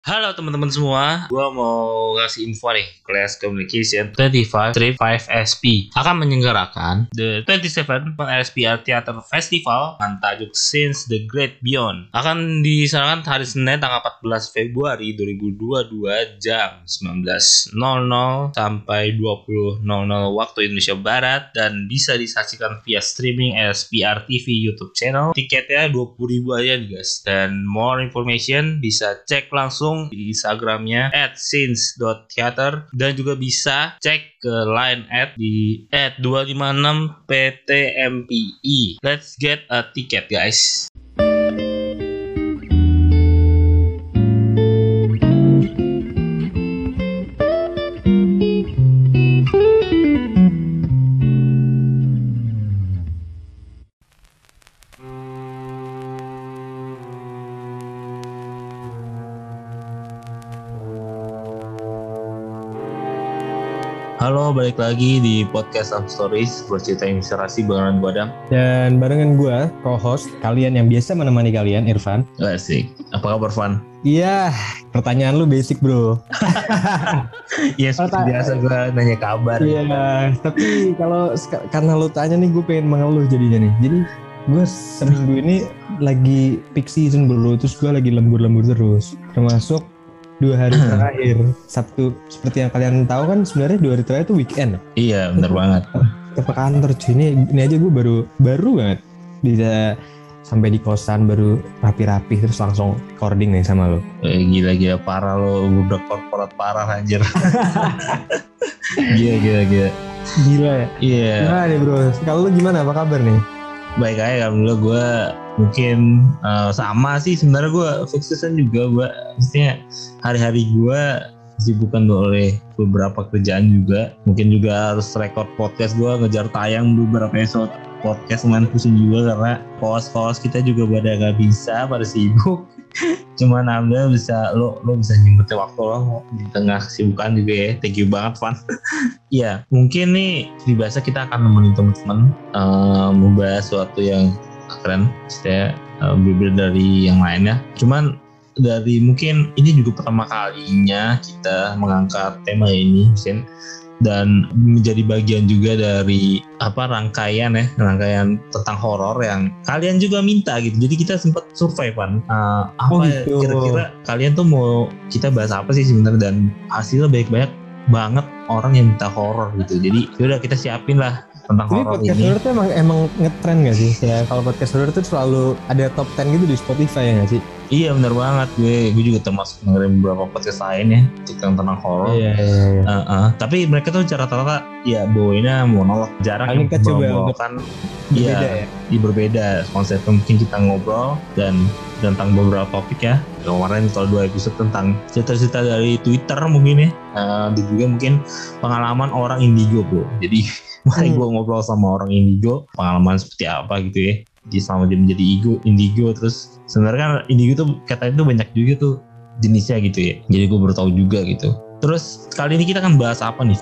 Halo teman-teman semua, gua mau ngasih info nih. Class Communication 25 Trip 5 SP akan menyelenggarakan the 27 SPR Theater Festival dengan tajuk Since the Great Beyond. Akan diselenggarakan hari Senin tanggal 14 Februari 2022 jam 19.00 sampai 20.00 waktu Indonesia Barat dan bisa disaksikan via streaming SPR TV YouTube channel. Tiketnya 20.000 aja nih guys. Dan more information bisa cek langsung di Instagramnya at since.theater dan juga bisa cek ke line at di at 256 PTMPI. Let's get a ticket guys. Balik lagi di podcast Up Stories bercerita inspirasi barengan gue Adam. Dan barengan gue, co-host kalian yang biasa menemani kalian, Irfan. Asik. Apa kabar, Van? Iya, pertanyaan lu basic bro. Iya, seperti Pertanyaan- biasa gue nanya kabar. Iya, tapi kalau karena lu tanya nih, gue pengen mengeluh jadinya nih. Jadi gue seminggu ini lagi peak season bro, terus gue lagi lembur-lembur terus. Termasuk dua hari terakhir, Sabtu. Seperti yang kalian tahu kan sebenarnya dua hari terakhir itu weekend. ya. Iya, bener banget. ke kantor cuy ini ini aja gue baru baru banget bisa sampai di kosan baru rapi-rapi terus langsung recording nih sama lo Eh, gila-gila parah lo, udah korporat parah anjir. gila, gila, gila. gila ya Iya, nah nih bro kalau lu gimana apa kabar nih baik aja alhamdulillah gue mungkin eh, sama sih sebenarnya gue fokusan juga gue maksudnya hari-hari gue disibukkan oleh beberapa kerjaan juga. Mungkin juga harus record podcast gue ngejar tayang beberapa episode podcast lumayan pusing juga karena kawas-kawas kita juga pada nggak bisa pada sibuk. Cuman alhamdulillah bisa lo lo bisa nyempetin waktu lo di tengah kesibukan juga ya. Thank you banget Van. Iya mungkin nih di bahasa kita akan nemenin teman-teman eh, membahas sesuatu yang keren. Saya eh, berbeda dari yang lainnya. Cuman dari mungkin ini juga pertama kalinya kita mengangkat tema ini Sen dan menjadi bagian juga dari apa rangkaian ya rangkaian tentang horor yang kalian juga minta gitu. Jadi kita sempat survei pan Eh, apa Oh, ya, gitu. kira-kira kalian tuh mau kita bahas apa sih sebenarnya? Dan hasilnya banyak-banyak banget orang yang minta horor gitu. Jadi yaudah kita siapin lah tentang Jadi horor podcast ini horror tuh emang emang ngetren gak sih? Ya kalau podcast horror tuh selalu ada top 10 gitu di Spotify ya gak sih? iya bener banget gue gue juga termasuk dengerin beberapa podcast lain ya untuk yang tentang horor iya. Uh, uh. Tapi mereka tuh cara rata-rata ya bawainnya monolog jarang Kali yang kan iya ya. di berbeda konsepnya mungkin kita ngobrol dan tentang beberapa topik ya kemarin kalau dua episode tentang cerita-cerita dari Twitter mungkin ya uh, dan juga mungkin pengalaman orang indigo bro jadi mari Hmm. gue ngobrol sama orang indigo pengalaman seperti apa gitu ya. Jadi selama dia menjadi ego indigo terus sebenarnya kan indigo tuh katanya tuh banyak juga tuh jenisnya gitu ya. Jadi gue baru tahu juga gitu. Terus kali ini kita akan bahas apa nih?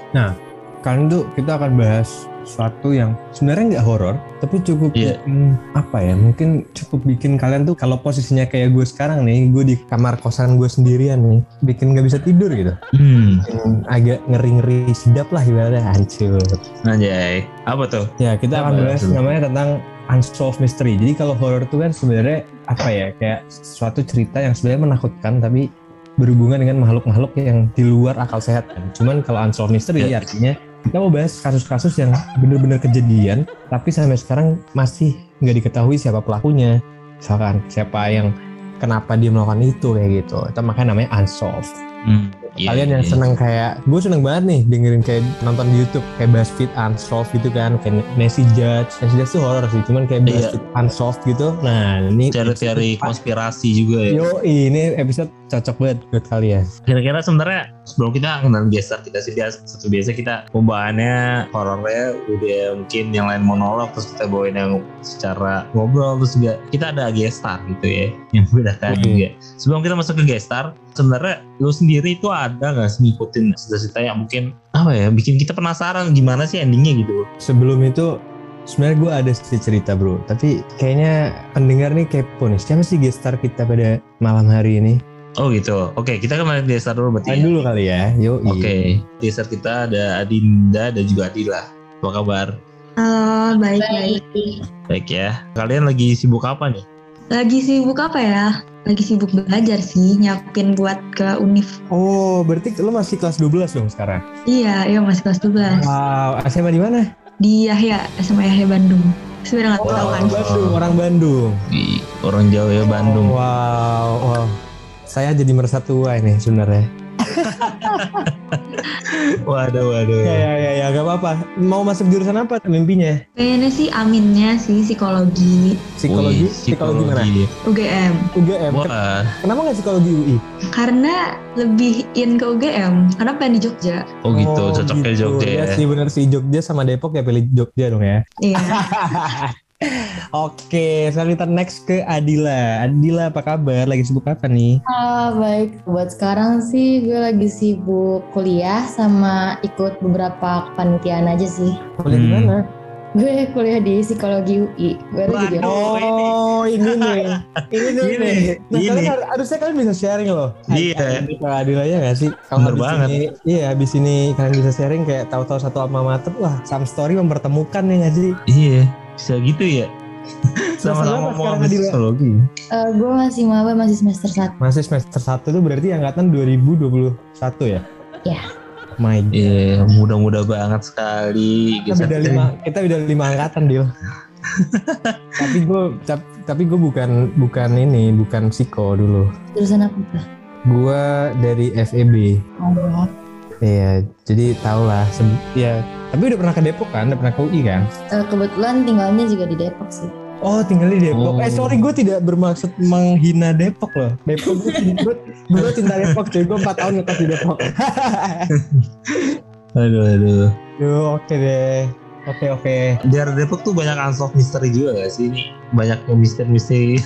Kali itu kita akan bahas sesuatu yang sebenarnya nggak horor, tapi cukup Iya. bikin apa ya? Mungkin cukup bikin kalian tuh kalau posisinya kayak gue sekarang nih, gue di kamar kosan gue sendirian nih, bikin nggak bisa tidur gitu. hmm Bikin agak ngeri-ngeri sedap lah ibaratnya hancur. anjay apa tuh Ya kita akan bahas itu? namanya tentang unsolved mystery. Jadi kalau horror itu kan sebenarnya apa ya? Kayak suatu cerita yang sebenarnya menakutkan tapi berhubungan dengan makhluk-makhluk yang di luar akal sehat kan. Cuman kalau unsolved mystery Ya. artinya kita mau bahas kasus-kasus yang benar-benar kejadian tapi sampai sekarang masih nggak diketahui siapa pelakunya. Misalkan siapa yang kenapa dia melakukan itu kayak gitu. Itu makanya namanya unsolved hmm. Iya, kalian yang iya. seneng kayak gue seneng banget nih dengerin kayak nonton di YouTube kayak BuzzFeed Unsolved gitu kan kayak Nancy Judge Nancy Judge tuh horror sih cuman kayak Iya. BuzzFeed Unsolved gitu nah ini teori-teori konspirasi juga ya yo ini episode cocok banget buat kalian kira-kira sebenarnya sebelum kita kenal biasa kita sih biasa seperti biasa kita pembahasannya horornya udah mungkin yang lain monolog terus kita bawain yang secara ngobrol terus juga kita ada gestar gitu ya yang membedakan Oke. juga sebelum kita masuk ke gestar sebenarnya lu sendiri itu ada nggak sih ngikutin cerita-cerita yang mungkin apa ya bikin kita penasaran gimana sih endingnya gitu sebelum itu sebenarnya gue ada sih cerita bro tapi kayaknya pendengar nih kepo nih siapa sih gestar kita pada malam hari ini Oh gitu. Oke, kita kan main desa dulu berarti. Main ya? dulu kali ya. Yuk. Oke, desa kita ada Adinda dan juga Adila. Apa kabar? Halo, baik-baik. Baik ya. Kalian lagi sibuk apa nih? Lagi sibuk apa ya? Lagi sibuk belajar sih, nyiapin buat ke UNIF. Oh, berarti lo masih kelas 12 dong sekarang? Iya, iya masih kelas 12. Wow, SMA di mana? Di Yahya, SMA Yahya Bandung. Sebenarnya nggak tahu kan? Bandung, orang Bandung. Di orang Jawa ya Bandung. Wow, wow. Saya jadi merasa tua ini sebenarnya. Waduh, waduh. Ya, ya, ya, ya, gak apa-apa. Mau masuk jurusan apa mimpinya? Kayaknya sih aminnya sih psikologi Psikologi? Wih, psikologi, mana? UGM. UGM. Wah, Kenapa nggak psikologi UI? Karena lebih in ke UGM, karena pengen di Jogja. oh gitu, cocoknya gitu. Jogja ya. Ya sih bener sih Jogja sama Depok ya pilih Jogja dong ya. Iya. Oke, selanjutnya next ke Adila. Adila apa kabar? Lagi sibuk apa nih? Ah, baik. Buat sekarang sih gue lagi sibuk kuliah sama ikut beberapa kepanitiaan aja sih. Kuliah di Hmm. mana? Gue kuliah di psikologi UI. Gue tuh jadi Waduh. Oh, ini nih. Ini nih. Ini, Nah, ini. kalian har- harusnya kalian bisa sharing loh. Iya. Ke Adila ya gak sih? Bener habis banget. Ini, iya, habis ini kalian bisa sharing kayak tahu-tahu satu alma mater. Wah, some story mempertemukan ya gak sih? Iya, gitu ya. Sama-sama mau ambil psikologi. Eh, gue masih maba masih semester 1. Masih semester 1 tuh berarti angkatan 2021 ya? Iya. My God. Iya, mudah-mudah banget sekali. Kita beda lima, kita beda lima angkatan, Dil. tapi gue tapi gue bukan bukan ini, bukan psiko dulu. Jurusan apa tuh? Gue dari FEB. Oh, Iya, jadi tau lah. Ya, tapi udah pernah ke Depok kan? Udah pernah ke UI kan? eh, kebetulan tinggalnya juga di Depok sih. Oh, tinggal di Depok. Oh. Eh, sorry, gue tidak bermaksud menghina Depok loh. Depok, gue gue gue cinta Depok, cuy. Gue 4 tahun ngetas di Depok. Aduh, aduh. Duh, oke deh. Oke, oke. Di area Depok tuh banyak unsolved misteri juga gak sih? Ini banyak yang misteri-misteri.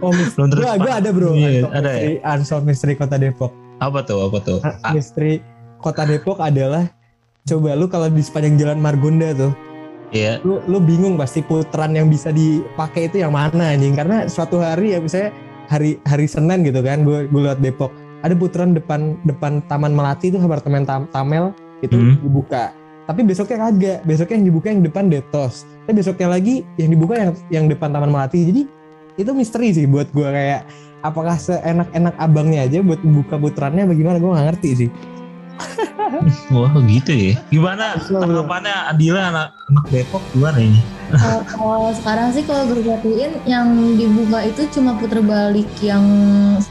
Oh, mis- Belum gue ada bro. Iya, Unsolved ada ya? Mystery- Unsolved Mystery Kota Depok. Apa tuh, apa tuh? Ah, Ah, Misteri Kota Depok adalah coba lu kalau di sepanjang jalan Margonda tuh, Iya. lu lu bingung pasti putaran yang bisa dipakai itu yang mana anjing karena suatu hari ya misalnya hari hari Senin gitu kan, gue gue liat Depok ada putaran depan depan Taman Melati itu apartemen Tam- Tamel itu Hmm. dibuka. Tapi besoknya kagak, besoknya yang dibuka yang depan Detos. Tapi besoknya lagi yang dibuka yang yang depan Taman Melati. Jadi itu misteri sih buat gue kayak apakah seenak-enak abangnya aja buat buka putarannya bagaimana gue nggak ngerti sih. Wah gitu ya. Gimana tanggapannya Adila anak, anak Depok gimana ini? Eh, kalau sekarang sih kalau gue perhatiin yang dibuka itu cuma puter balik yang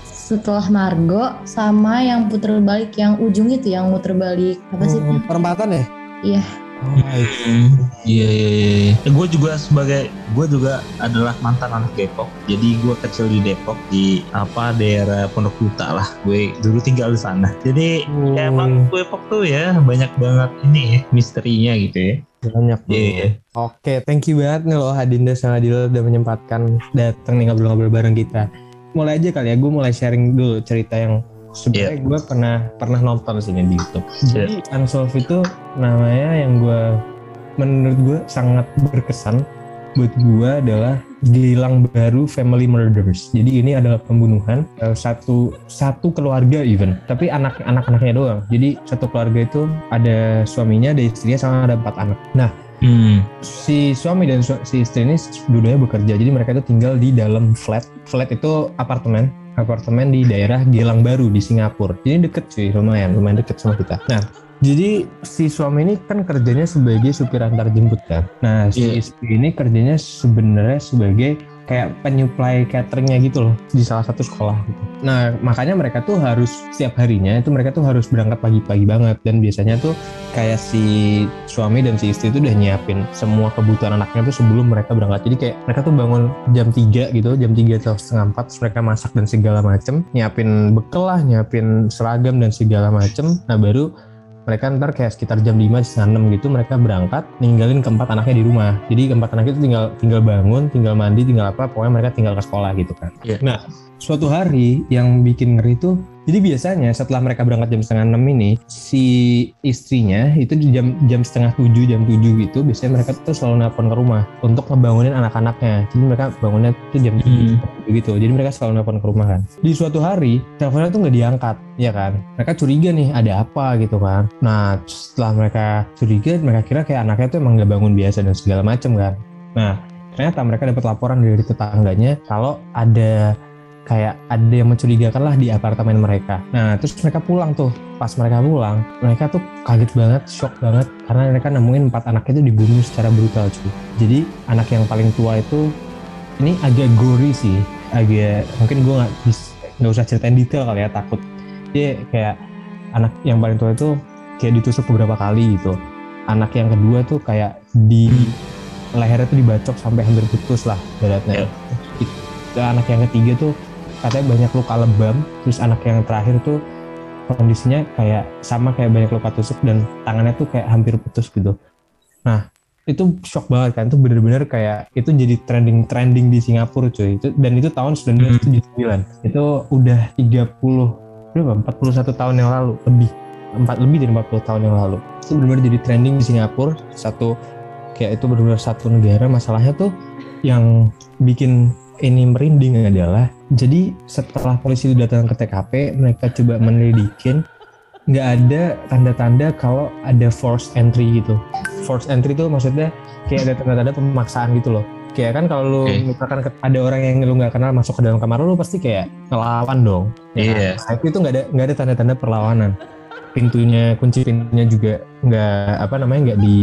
setelah Margo sama yang puter balik yang ujung itu yang muter balik apa sih? Oh, perempatan ya? Iya. Oh, Hmm, Iya iya iya. gue juga sebagai gue juga adalah mantan anak Depok. Jadi gue kecil di Depok di apa daerah Pondok Kuta lah. Gue dulu tinggal di sana. Jadi ya emang Depok tuh ya banyak banget ini ya misterinya gitu ya. banyak. Iya. Oke, thank you banget nih loh Adinda sama Adil udah menyempatkan datang nih ngobrol-ngobrol bareng kita. Mulai aja kali ya, gue mulai sharing dulu cerita yang sebenarnya gue pernah pernah nonton sih di YouTube. Jadi Unsolved itu namanya yang gue menurut gue sangat berkesan buat gue adalah Gilang Baru Family Murders. Jadi ini adalah pembunuhan eh, satu satu keluarga even, tapi anak anak-anaknya doang. Jadi satu keluarga itu ada suaminya, ada istrinya, sama ada empat anak. Nah Hmm. si suami dan su- si istri ini dua-duanya bekerja jadi mereka itu tinggal di dalam flat flat itu apartemen apartemen di daerah Gilang Baru di Singapura. Jadi deket cuy lumayan lumayan deket sama kita. Nah jadi si suami ini kan kerjanya sebagai supir antar jemput kan? Nah si Iya. istri ini kerjanya sebenarnya sebagai kayak penyuplai cateringnya gitu loh di salah satu sekolah gitu. Nah makanya mereka tuh harus setiap harinya itu mereka tuh harus berangkat pagi-pagi banget dan biasanya tuh kayak si suami dan si istri itu udah nyiapin semua kebutuhan anaknya tuh sebelum mereka berangkat. Jadi kayak mereka tuh bangun jam 3 gitu, jam 3 atau setengah 4 terus mereka masak dan segala macem, nyiapin bekal lah, nyiapin seragam dan segala macem. Nah baru mereka ntar kayak sekitar jam 5 setengah 6 gitu mereka berangkat ninggalin keempat anaknya di rumah jadi keempat anaknya itu tinggal tinggal bangun tinggal mandi tinggal apa pokoknya mereka tinggal ke sekolah gitu kan Iya. nah suatu hari yang bikin ngeri tuh jadi biasanya setelah mereka berangkat jam setengah enam ini si istrinya itu di jam jam setengah tujuh jam tujuh gitu biasanya mereka tuh selalu nelpon ke rumah untuk ngebangunin anak-anaknya. Jadi mereka bangunnya tuh jam tujuh Hmm. gitu. Jadi mereka selalu nelpon ke rumah kan. Di suatu hari teleponnya tuh nggak diangkat ya kan? Mereka curiga nih ada apa gitu kan? Nah setelah mereka curiga mereka kira kayak anaknya tuh emang nggak bangun biasa dan segala macem kan. Nah ternyata mereka dapat laporan dari tetangganya kalau ada kayak ada yang mencurigakan lah di apartemen mereka. Nah, terus mereka pulang tuh. Pas mereka pulang, mereka tuh kaget banget, shock banget karena mereka nemuin empat anaknya itu dibunuh secara brutal cuy. Jadi anak yang paling tua itu ini agak gory sih, agak mungkin gue nggak bis- nggak usah ceritain detail kali ya takut. Dia kayak anak yang paling tua itu kayak ditusuk beberapa kali gitu. Anak yang kedua tuh kayak di lehernya tuh dibacok sampai hampir putus lah badatnya. Itu anak yang ketiga tuh katanya banyak luka lebam terus anak yang terakhir tuh kondisinya kayak sama kayak banyak luka tusuk dan tangannya tuh kayak hampir putus gitu. Nah itu shock banget kan itu bener-bener kayak itu jadi trending trending di Singapura cuy. Itu dan itu tahun 1979 itu udah 30 berapa? 41 tahun yang lalu lebih. Empat lebih dari 40 tahun yang lalu. Itu benar-benar jadi trending di Singapura satu kayak itu benar-benar satu negara masalahnya tuh yang bikin ini merinding adalah jadi setelah polisi datang ke TKP mereka coba menyelidikin nggak ada tanda-tanda kalau ada forced entry gitu forced entry itu maksudnya kayak ada tanda-tanda pemaksaan gitu loh kayak kan kalau lu Oke. misalkan ada orang yang lu nggak kenal masuk ke dalam kamar lu, pasti kayak ngelawan dong ya kan? Iya. Nah, itu itu nggak ada nggak ada tanda-tanda perlawanan pintunya kunci pintunya juga nggak apa namanya nggak di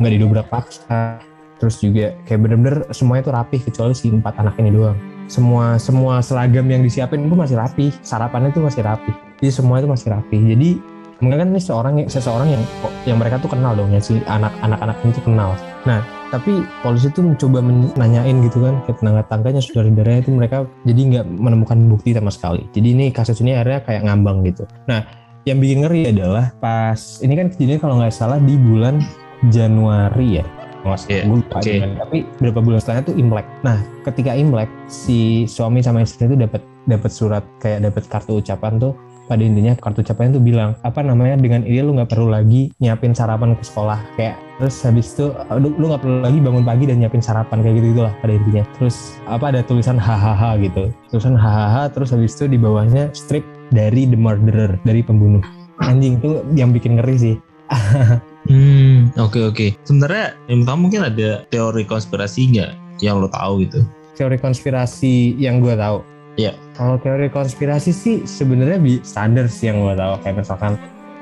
nggak didobrak paksa terus juga kayak bener-bener semuanya tuh rapih kecuali si empat anak ini doang. Semua semua seragam yang disiapin itu masih rapi sarapannya itu masih rapi jadi semua itu masih rapi jadi mungkin kan ini seorang seseorang yang yang mereka tuh kenal dong ya si anak anak anak ini tuh kenal. Nah tapi polisi tuh mencoba menanyain gitu kan ke tetangga-tetangganya saudara-saudaranya itu mereka jadi nggak menemukan bukti sama sekali. Jadi ini kasus ini akhirnya kayak ngambang gitu. Nah yang bikin ngeri adalah pas ini kan kejadian kalau nggak salah di bulan Januari ya gue lupa oke. bulan. tapi beberapa bulan setelahnya tuh Imlek. Nah ketika Imlek si suami sama istrinya tuh dapat dapat surat kayak dapat kartu ucapan tuh pada intinya kartu ucapannya tuh bilang apa namanya dengan ini lu nggak perlu lagi nyiapin sarapan ke sekolah. Kayak terus habis itu lu lu nggak perlu lagi bangun pagi dan nyiapin sarapan kayak gitu gitulah pada intinya. Terus apa ada tulisan hahaha gitu. Tulisan hahaha terus habis itu di bawahnya strip dari the murderer dari pembunuh. Anjing tuh yang bikin ngeri sih Hmm, oke oke. Sebenarnya yang pertama mungkin ada teori konspirasi nggak yang lo tahu gitu? teori konspirasi yang gue tahu Iya. kalau teori konspirasi sih sebenarnya bi standar sih yang gue tahu kayak misalkan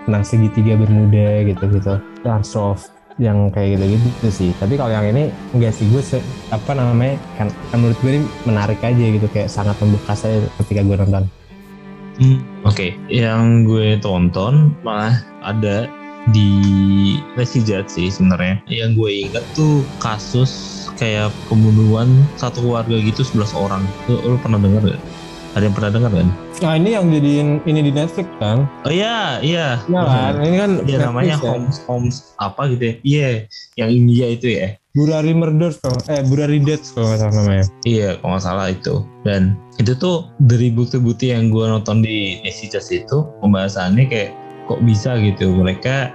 tentang segitiga bermuda gitu-gitu Lansov yang kayak gitu-gitu sih tapi kalau yang ini enggak sih gue se- apa namanya kan, kan menurut gue ini menarik aja gitu kayak sangat membekas aja ketika gue nonton Hmm, oke. Yang gue tonton malah ada di Judge sih sebenarnya. Yang gue ingat tuh kasus kayak pembunuhan satu keluarga gitu 11 orang. Lu, lu pernah dengar gak? Ada yang pernah dengar kan? nah ini yang jadiin ini di Netflix kan Oh iya, iya. Iya kan ini kan Dia namanya ya. Holmes Holmes apa gitu ya? Iya, yang India itu ya. Burari Murders kalau eh Burari Deaths kalau nggak salah namanya Iya, kalau nggak salah itu. Dan itu tuh dari bukti-bukti yang gue nonton di Nesitas itu pembahasannya kayak kok bisa gitu. Mereka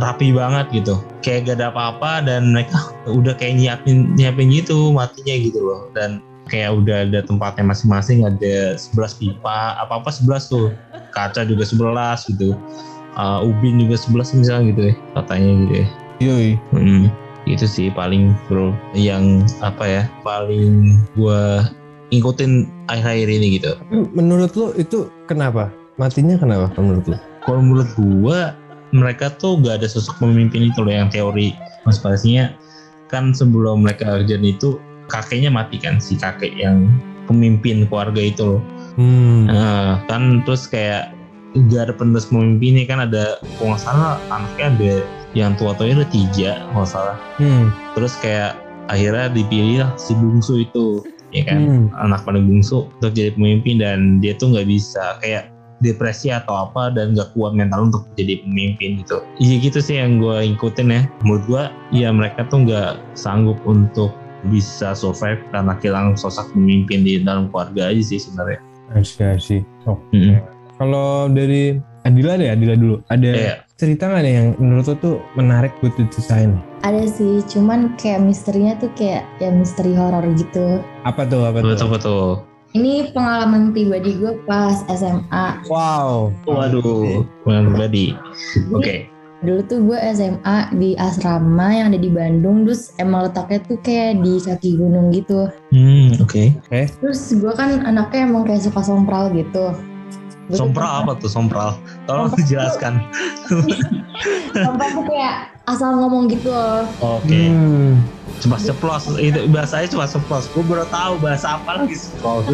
rapi banget gitu. Kayak gak ada apa-apa dan mereka udah kayak nyiapin nyiapin gitu matinya gitu loh. Dan kayak udah ada tempatnya masing-masing ada 11 pipa apa-apa 11 tuh. Kaca juga 11 gitu. Uh, ubin juga 11 misalnya gitu ya katanya gitu ya. Yoi. Hmm, itu sih paling bro. Yang apa ya paling gua ngikutin akhir-akhir ini gitu. Menurut lo itu kenapa? Matinya kenapa menurut lo Kalau menurut gua mereka tuh gak ada sosok pemimpin itu loh yang teori konspirasinya kan sebelum mereka kejadian itu kakeknya mati kan si kakek yang pemimpin keluarga itu loh. hmm. Nah, kan terus kayak gak ada penerus pemimpinnya kan ada kalau nggak salah anaknya ada yang tua-tuanya ada tiga kalau salah. Hmm. terus kayak akhirnya dipilih lah si bungsu itu ya kan Hmm. anak paling bungsu untuk jadi pemimpin dan dia tuh nggak bisa kayak depresi atau apa dan gak kuat mental untuk jadi pemimpin gitu iya gitu sih yang gue ikutin ya menurut gue ya mereka tuh nggak sanggup untuk bisa survive karena kehilangan sosok pemimpin di dalam keluarga aja sih sebenarnya Asik asik. Oke. Kalau dari Adila deh, Adila dulu. Ada Iya. cerita nggak deh yang menurut lo tuh menarik buat diceritain? Ada sih, cuman kayak misterinya tuh kayak ya misteri horor gitu. Apa tuh? Apa tuh? Betul betul. Ini pengalaman pribadi gue pas SMA. Wow. Waduh, pengalaman pribadi. Oke. Dulu tuh gue SMA di asrama yang ada di Bandung, terus emang letaknya tuh kayak di kaki gunung gitu. Hmm, oke. Terus gue kan anaknya emang kayak suka sompral gitu. Sompral apa tuh sompral? Tolong dijelaskan. Sompral tuh kayak asal ngomong gitu loh. Oke. Hmm. Cuma ceplos itu bahasanya cuma ceplos. Gue baru tahu bahasa apa lagi ceplos.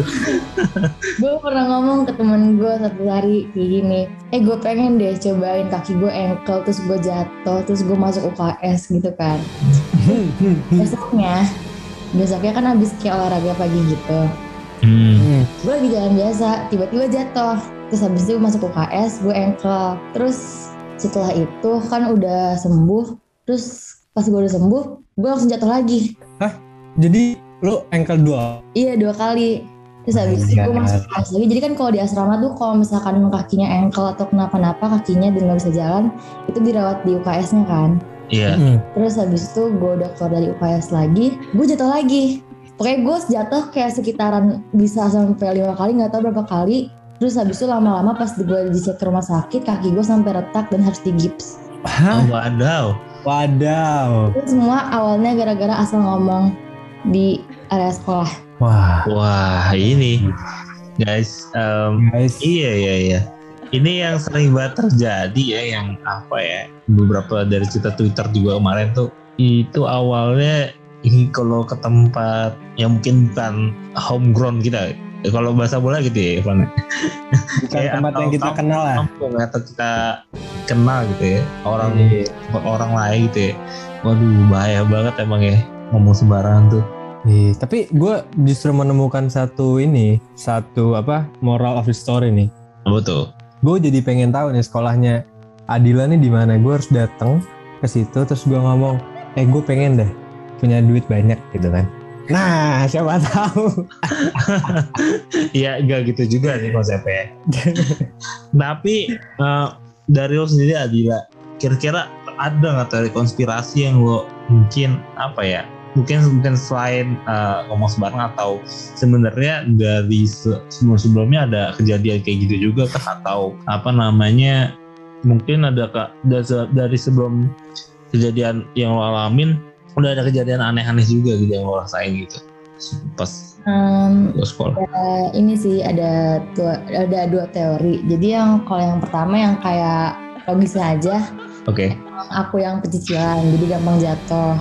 Gue pernah ngomong ke temen gue satu hari kayak gini. Eh gue pengen deh cobain kaki gue ankle terus gue jatuh terus gue masuk UKS gitu kan. Besoknya, besoknya kan habis kayak olahraga pagi gitu. Hmm. Hmm. Gue lagi jalan biasa, tiba-tiba jatuh. Terus habis itu masuk UKS, gue ankle. Terus setelah itu kan udah sembuh. Terus pas gue udah sembuh, gue langsung jatuh lagi. Jadi lo ankle dua. Iya dua kali. Terus habis itu gue masuk UKS lagi. Jadi kan kalau di asrama tuh kalau misalkan kakinya ankle atau kenapa-napa kakinya dan nggak bisa jalan, itu dirawat di UKS-nya kan. Iya. Hmm. Terus habis itu gue udah keluar dari UKS lagi, gue jatuh lagi. Pokoknya gue jatuh kayak sekitaran bisa sampai lima kali, nggak tahu berapa kali. Terus habis itu lama-lama pas gue dicek ke rumah sakit, kaki gue sampai retak dan harus digips. Hah? Oh, wadaw. Wadaw. Itu semua awalnya gara-gara asal ngomong di area sekolah. Wah. Wah, ini guys. em, Guys. iya iya iya. Ini yang sering banget terjadi ya, yang apa ya? Beberapa dari cerita Twitter juga kemarin tuh itu awalnya ini kalau ke tempat yang mungkin bukan homegrown kita. Ya, Kalau bahasa bola gitu ya, Ivan. Bukan Kayak tempat yang kita kampung- kenal lah. kampung atau kita kenal gitu ya orang Iya. orang lain gitu ya waduh bahaya banget emang ya ngomong sembarangan tuh Iya, tapi gue justru menemukan satu ini, satu apa moral of the story nih. tuh Gue jadi pengen tahu nih sekolahnya Adila nih di mana. Gue harus datang ke situ terus gue ngomong, eh gue pengen deh punya duit banyak gitu kan. Nah, siapa tahu. ya enggak gitu juga sih konsepnya tapi eh, dari lo sendiri Adila kira-kira ada nggak teori konspirasi yang lo mungkin apa ya mungkin mungkin selain eh, ngomong sembarang atau sebenarnya dari se- sebelum-sebelumnya ada kejadian kayak gitu juga kah atau apa namanya mungkin ada kak dari sebelum kejadian yang lo alamin udah ada kejadian aneh-aneh juga gitu yang lo rasain gitu pas Em, lo sekolah Eh, ini sih ada dua, ada dua teori. Jadi yang kalau yang pertama yang kayak logisnya aja, oke aku yang pecicilan, jadi gampang jatuh.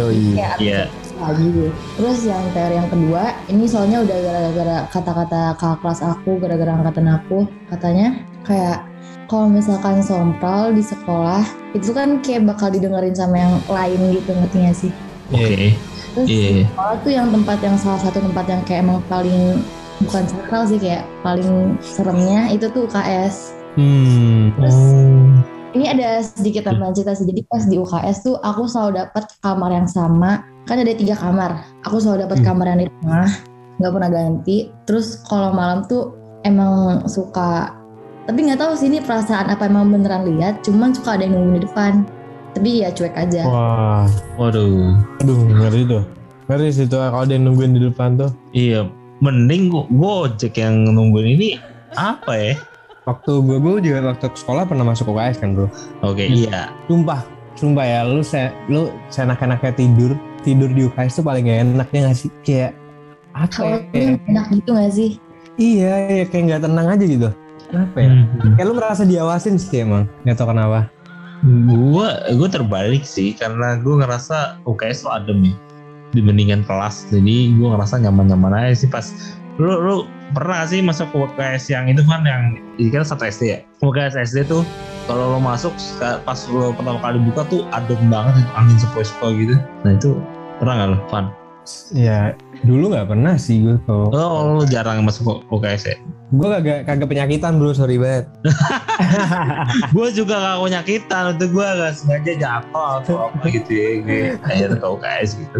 Kayak Iya. aku lagi. Terus yang teori yang kedua, ini soalnya udah gara-gara kata-kata kakak kelas aku, gara-gara angkatan aku, katanya kayak kalau misalkan sompral di sekolah itu kan kayak bakal didengerin sama yang lain gitu ngerti gak sih? oke Terus Iya. di sekolah tuh yang tempat yang salah satu tempat yang kayak emang paling bukan sakral sih kayak paling seremnya itu tuh UKS. Hmm. Terus Oh. ini ada sedikit tambahan cerita sih. Jadi pas di UKS tuh aku selalu dapat kamar yang sama. Kan ada tiga kamar. Aku selalu dapat Hmm. kamar yang di tengah, nggak pernah ganti. Terus kalau malam tuh emang suka tapi nggak tahu sih ini perasaan apa emang beneran lihat. Cuman suka ada yang nungguin di depan. Tapi ya cuek aja. Wah. waduh Aduh, ngeri tuh. Ngeri sih tuh kalau ada yang nungguin di depan tuh. Iya, mending gua gojek yang nungguin ini apa ya? Waktu gue, gue juga waktu sekolah pernah masuk UKS kan bro. Oke, Hmm. iya. Sumpah, sumpah ya, lu saya, lu seenak-enaknya tidur, tidur di UKS tuh paling gak enak ya nggak sih? Kayak apa Kalau ya? enak gitu nggak sih? Iya, ya kayak nggak tenang aja gitu. Kenapa ya? Hmm. Kayak lu merasa diawasin sih emang. Gak tau kenapa. Gua gua terbalik sih karena gua ngerasa UKS tuh adem ya dibandingkan kelas. Jadi gua ngerasa nyaman-nyaman aja sih pas lu lu pernah sih masuk ke UKS yang itu kan yang ini kan satu SD ya. UKS SD tuh kalau lo masuk pas lo pertama kali buka tuh adem banget angin sepoi-sepoi gitu. Nah itu pernah nggak lo, Van? Ya, Dulu nggak pernah sih gue kalau Oh, lu jarang masuk UKS ya? gue kagak kagak penyakitan bro sorry banget. gue juga gak punya kita itu gue gak sengaja jatuh atau apa gitu ya gue kayak ke UKS gitu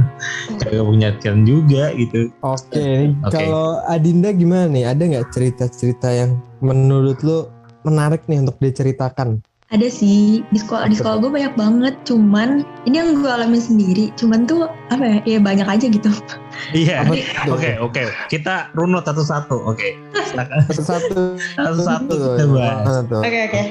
kagak punya kan juga gitu Oke, nih, Oke. kalau Adinda gimana nih? Ada nggak cerita-cerita yang menurut lu menarik nih untuk diceritakan? Ada sih di sekolah di sekolah gue banyak banget. Cuman ini yang gue alamin sendiri. Cuman tuh apa ya? Ya banyak aja gitu. iya oke oke kita runut satu-satu oke silakan Satu-satu. satu-satu? Oke oke.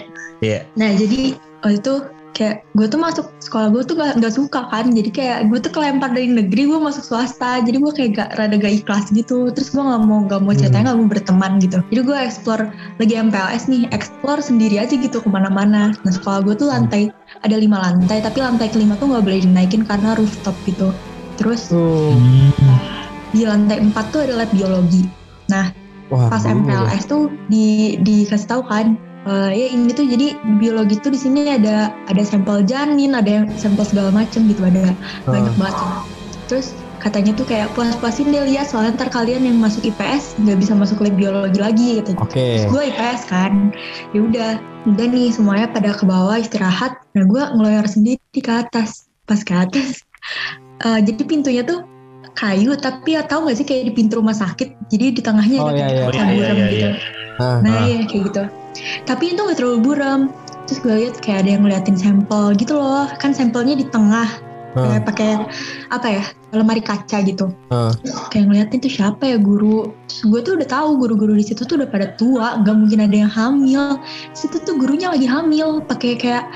iya Nah jadi waktu itu kayak gue tuh masuk sekolah gue tuh gak, gak suka kan. Jadi kayak gue tuh kelempar dari negeri gue masuk swasta. Jadi gue kayak gak rada gak ikhlas gitu. Terus gue gak mau gak mau ceritanya gak mau berteman gitu. Jadi gue explore lagi MPLS nih, explore sendiri aja gitu ke mana-mana. Nah sekolah gue tuh lantai ada lima lantai, tapi lantai kelima tuh gak boleh dinaikin karena rooftop gitu. Terus Tuh. di lantai 4 tuh ada lab biologi. Wah, Pas. MPLS tuh di dikasih tahu kan, eh, ya ini tuh jadi biologi tuh di sini ada ada sampel janin, ada yang sampel segala macem gitu, ada banyak Ah. banget. Terus katanya tuh kayak puas-puasin deh lihat soalnya ntar kalian yang masuk IPS nggak bisa masuk lab biologi lagi gitu. Oke. Terus gue IPS kan, ya udah, udah nih semuanya pada ke bawah istirahat. Nah gue ngeloyor sendiri ke atas, pas ke atas. eh, jadi pintunya tuh kayu, tapi ya tahu nggak sih kayak di pintu rumah sakit. Jadi di tengahnya Oh, ada iya, kayak iya. kaca Oh, iya, iya, gitu. iya. Ah, Nah Ah. iya kayak gitu. Tapi itu nggak terlalu buram. Terus gue lihat kayak ada yang ngeliatin sampel gitu loh. Kan sampelnya di tengah, ah, kayak pakai apa ya lemari kaca gitu. ah. Kayak ngeliatin tuh siapa ya guru. Terus gue tuh udah tahu guru-guru di situ tuh udah pada tua, nggak mungkin ada yang hamil. Situ tuh gurunya lagi hamil, pakai kayak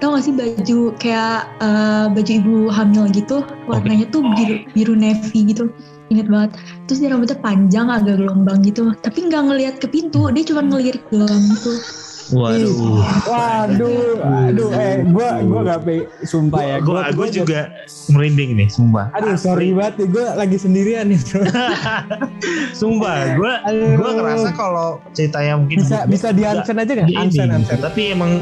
tau gak sih baju kayak eh, baju ibu hamil gitu warnanya tuh biru biru navy gitu inget banget terus dia rambutnya panjang agak gelombang gitu tapi nggak ngelihat ke pintu dia cuma ngelirik doang gitu waduh Waduh, aduh, eh, gua gua gak pe, sumpah ya. gue gue juga merinding nih sumpah Aduh, sorry banget nih, gue lagi sendirian nih. bro. sumpah gue Aduh. gue ngerasa kalau ceritanya mungkin bisa bisa di unsend aja nggak? Unsend, unsend. tapi emang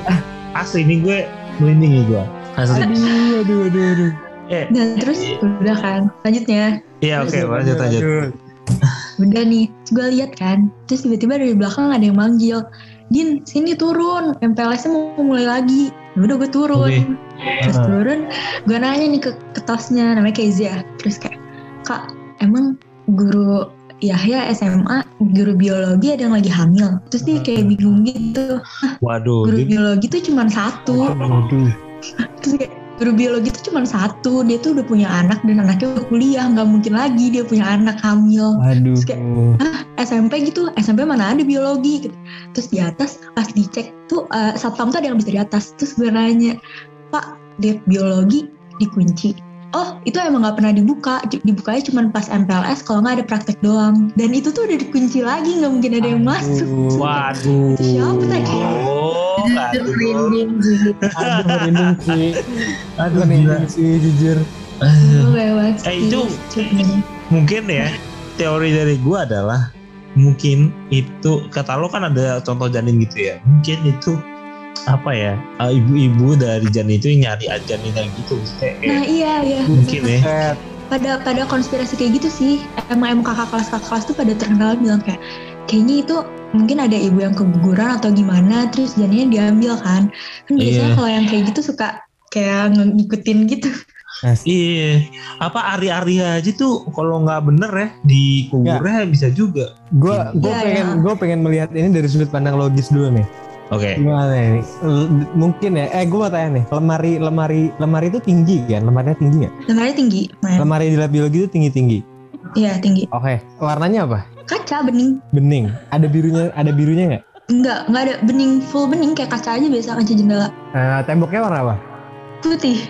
asli nih gue merinding nih gue asli Aduh, aduh, aduh, aduh. Eh. Nah terus? Udah kan? Lanjutnya. Iya oke lanjut lanjut. Aduh. udah nih gue lihat kan terus tiba-tiba dari belakang ada yang manggil Din sini turun MPLS nya mau mulai lagi. Ya udah gue turun. Oke. terus Ah. turun gue nanya nih ke ketasnya namanya Kezia terus kayak kak emang guru Yahya SMA guru biologi ada yang lagi hamil? Terus dia kayak bingung gitu. Waduh guru dia- biologi tuh cuma satu. Aduh. terus kayak guru biologi itu cuma satu dia tuh udah punya anak dan anaknya udah kuliah nggak mungkin lagi dia punya anak hamil. Aduh. Terus kayak, SMP gitu? SMP mana ada biologi? Gitu. terus di atas pas dicek tuh eh, satpam tuh ada yang bisa di atas. Terus gue nanya pak lihat biologi dikunci oh itu emang nggak pernah dibuka dibukanya cuma pas MPLS kalau nggak ada praktek doang dan itu tuh udah dikunci lagi nggak mungkin ada yang masuk waduh Itu siapa tadi? oh aduh merinding sih Aduh, merinding sih. aduh Merinding sih, jujur. Aduh. Gue lewat Eh, itu- mungkin ya teori dari gue adalah mungkin itu kata lo kan ada contoh janin gitu ya mungkin itu apa ya uh, ibu-ibu dari janin itu nyari janinnya gitu kayak nah iya iya. mungkin ya. Pada pada konspirasi kayak gitu sih emang emang kakak kelas kakak kelas tuh pada terkenal bilang kayak kayaknya itu mungkin ada ibu yang keguguran atau gimana terus janinnya diambil kan. Kan biasanya Iya. kalau yang kayak gitu suka kayak ngikutin gitu. Iya. Apa ari-ari aja tuh kalau nggak bener ya di kuburnya bisa juga. Gue gue Iya, pengen iya. gue pengen melihat ini dari sudut pandang logis dulu nih. Oke Gimana ini? L- Mungkin ya. Eh, gue mau tanya nih. Lemari lemari lemari itu tinggi kan? Lemarinya tinggi nggak? lemari tinggi Nah, Lemari di lab biologi itu tinggi tinggi. iya tinggi Oke. Warnanya apa? kaca bening Bening. Ada birunya ada birunya nggak? enggak enggak ada bening full bening kayak kaca aja biasa kaca jendela Eh, temboknya warna apa? putih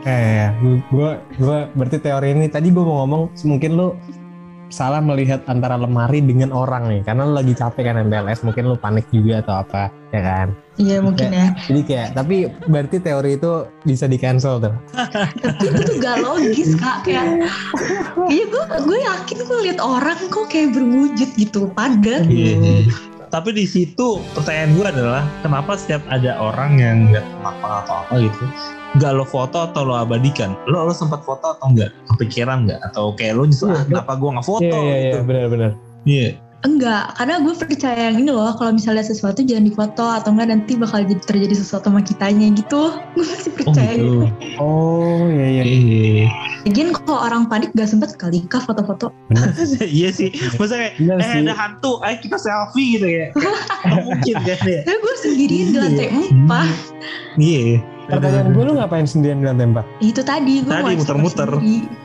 Eh, gue gue berarti teori ini tadi gue mau ngomong mungkin lu salah melihat antara lemari dengan orang nih karena lu lagi capek kan MPLS mungkin lu panik juga atau apa ya kan? Iya mungkin ya. jadi kayak tapi berarti teori itu bisa di cancel tuh. Tapi itu tuh gak logis kak kayak iya gue gue yakin gue liat orang kok kayak berwujud gitu padat Iya. Tapi di situ pertanyaan gue adalah kenapa setiap ada orang yang nggak kenapa atau apa gitu nggak lo foto atau lo abadikan? Lo lo sempat foto atau enggak kepikiran nggak? Atau kayak lo nyesel Iya, ah, kenapa gue nggak foto? Iya iya iya gitu. benar-benar. iya Enggak, karena gue percaya yang ini loh, kalau misalnya sesuatu jangan difoto atau enggak nanti bakal jadi terjadi sesuatu sama kitanya gitu. Gue masih oh percaya gitu gitu. Oh iya iya. iya Lagian kalau orang panik gak sempet kali kah foto-foto. iya sih masa kayak Benar eh sih. ada hantu ayo kita selfie gitu ya mungkin kan ya Tapi gue sendirian di lantai Iya. empat. iya Pertanyaan gue lu ngapain sendirian di lantai empat? Itu tadi gue Tadi muter-muter.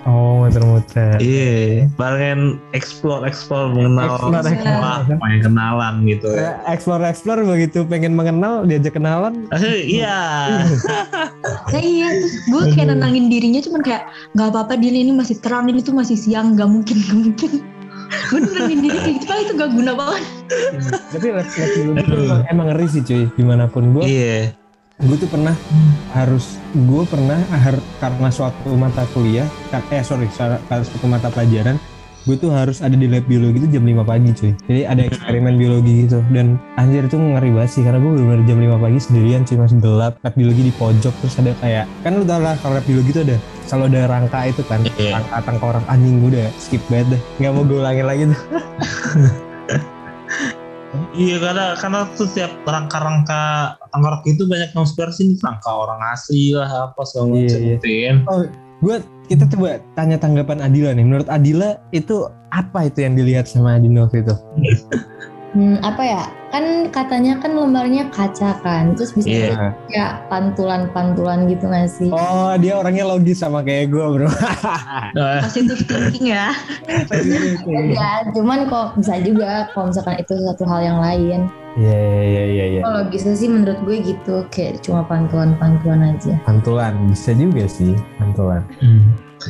Oh muter-muter. Iya, barengan explore explore mengenal Explore, explore. wah, pengen kenalan gitu ya. Explore explore begitu pengen mengenal diajak kenalan. Iya, Nah iya, terus gue kayak nenangin dirinya cuman kayak nggak apa-apa dia ini masih terang ini tuh masih siang nggak mungkin nggak mungkin. gue nenangin diri kayak gitu, itu gak guna banget. Tapi les les dulu emang, emang ngeri sih cuy. Di mana pun gue, iya, gue tuh pernah harus gue pernah har- karena suatu mata kuliah, eh sorry, karena suatu mata pelajaran, gue tuh harus ada di lab biologi itu jam 5 pagi cuy. Jadi ada eksperimen biologi gitu. Dan anjir itu ngeri banget sih karena gue bener-bener jam 5 pagi sendirian cuy. Masih gelap lab biologi di pojok terus ada kayak kan lu tau lah kalau lab biologi itu ada selalu ada rangka itu kan Iya. rangka tengkorak anjing gue udah skip banget deh. Nggak mau gue ulangin lagi tuh iya karena karena tuh setiap rangka-rangka tenggorok itu banyak konspirasi nih rangka orang asli lah apa segala Iya, macam iya. gitu kan. gue kita coba tanya tanggapan Adila nih menurut Adila itu apa itu yang dilihat sama Adino waktu itu Hmm, apa ya? Kan katanya kan lembarnya kaca kan, terus bisa Iya. Nah. kayak pantulan-pantulan gitu gak sih? oh dia orangnya logis sama kayak gue bro Nah, Positive thinking ya. Ya, cuman kok bisa juga kalau misalkan itu satu hal yang lain. Iya iya iya iya. Kalau logisnya sih menurut gue gitu, kayak cuma pantulan-pantulan aja. Pantulan bisa juga sih pantulan. hmm,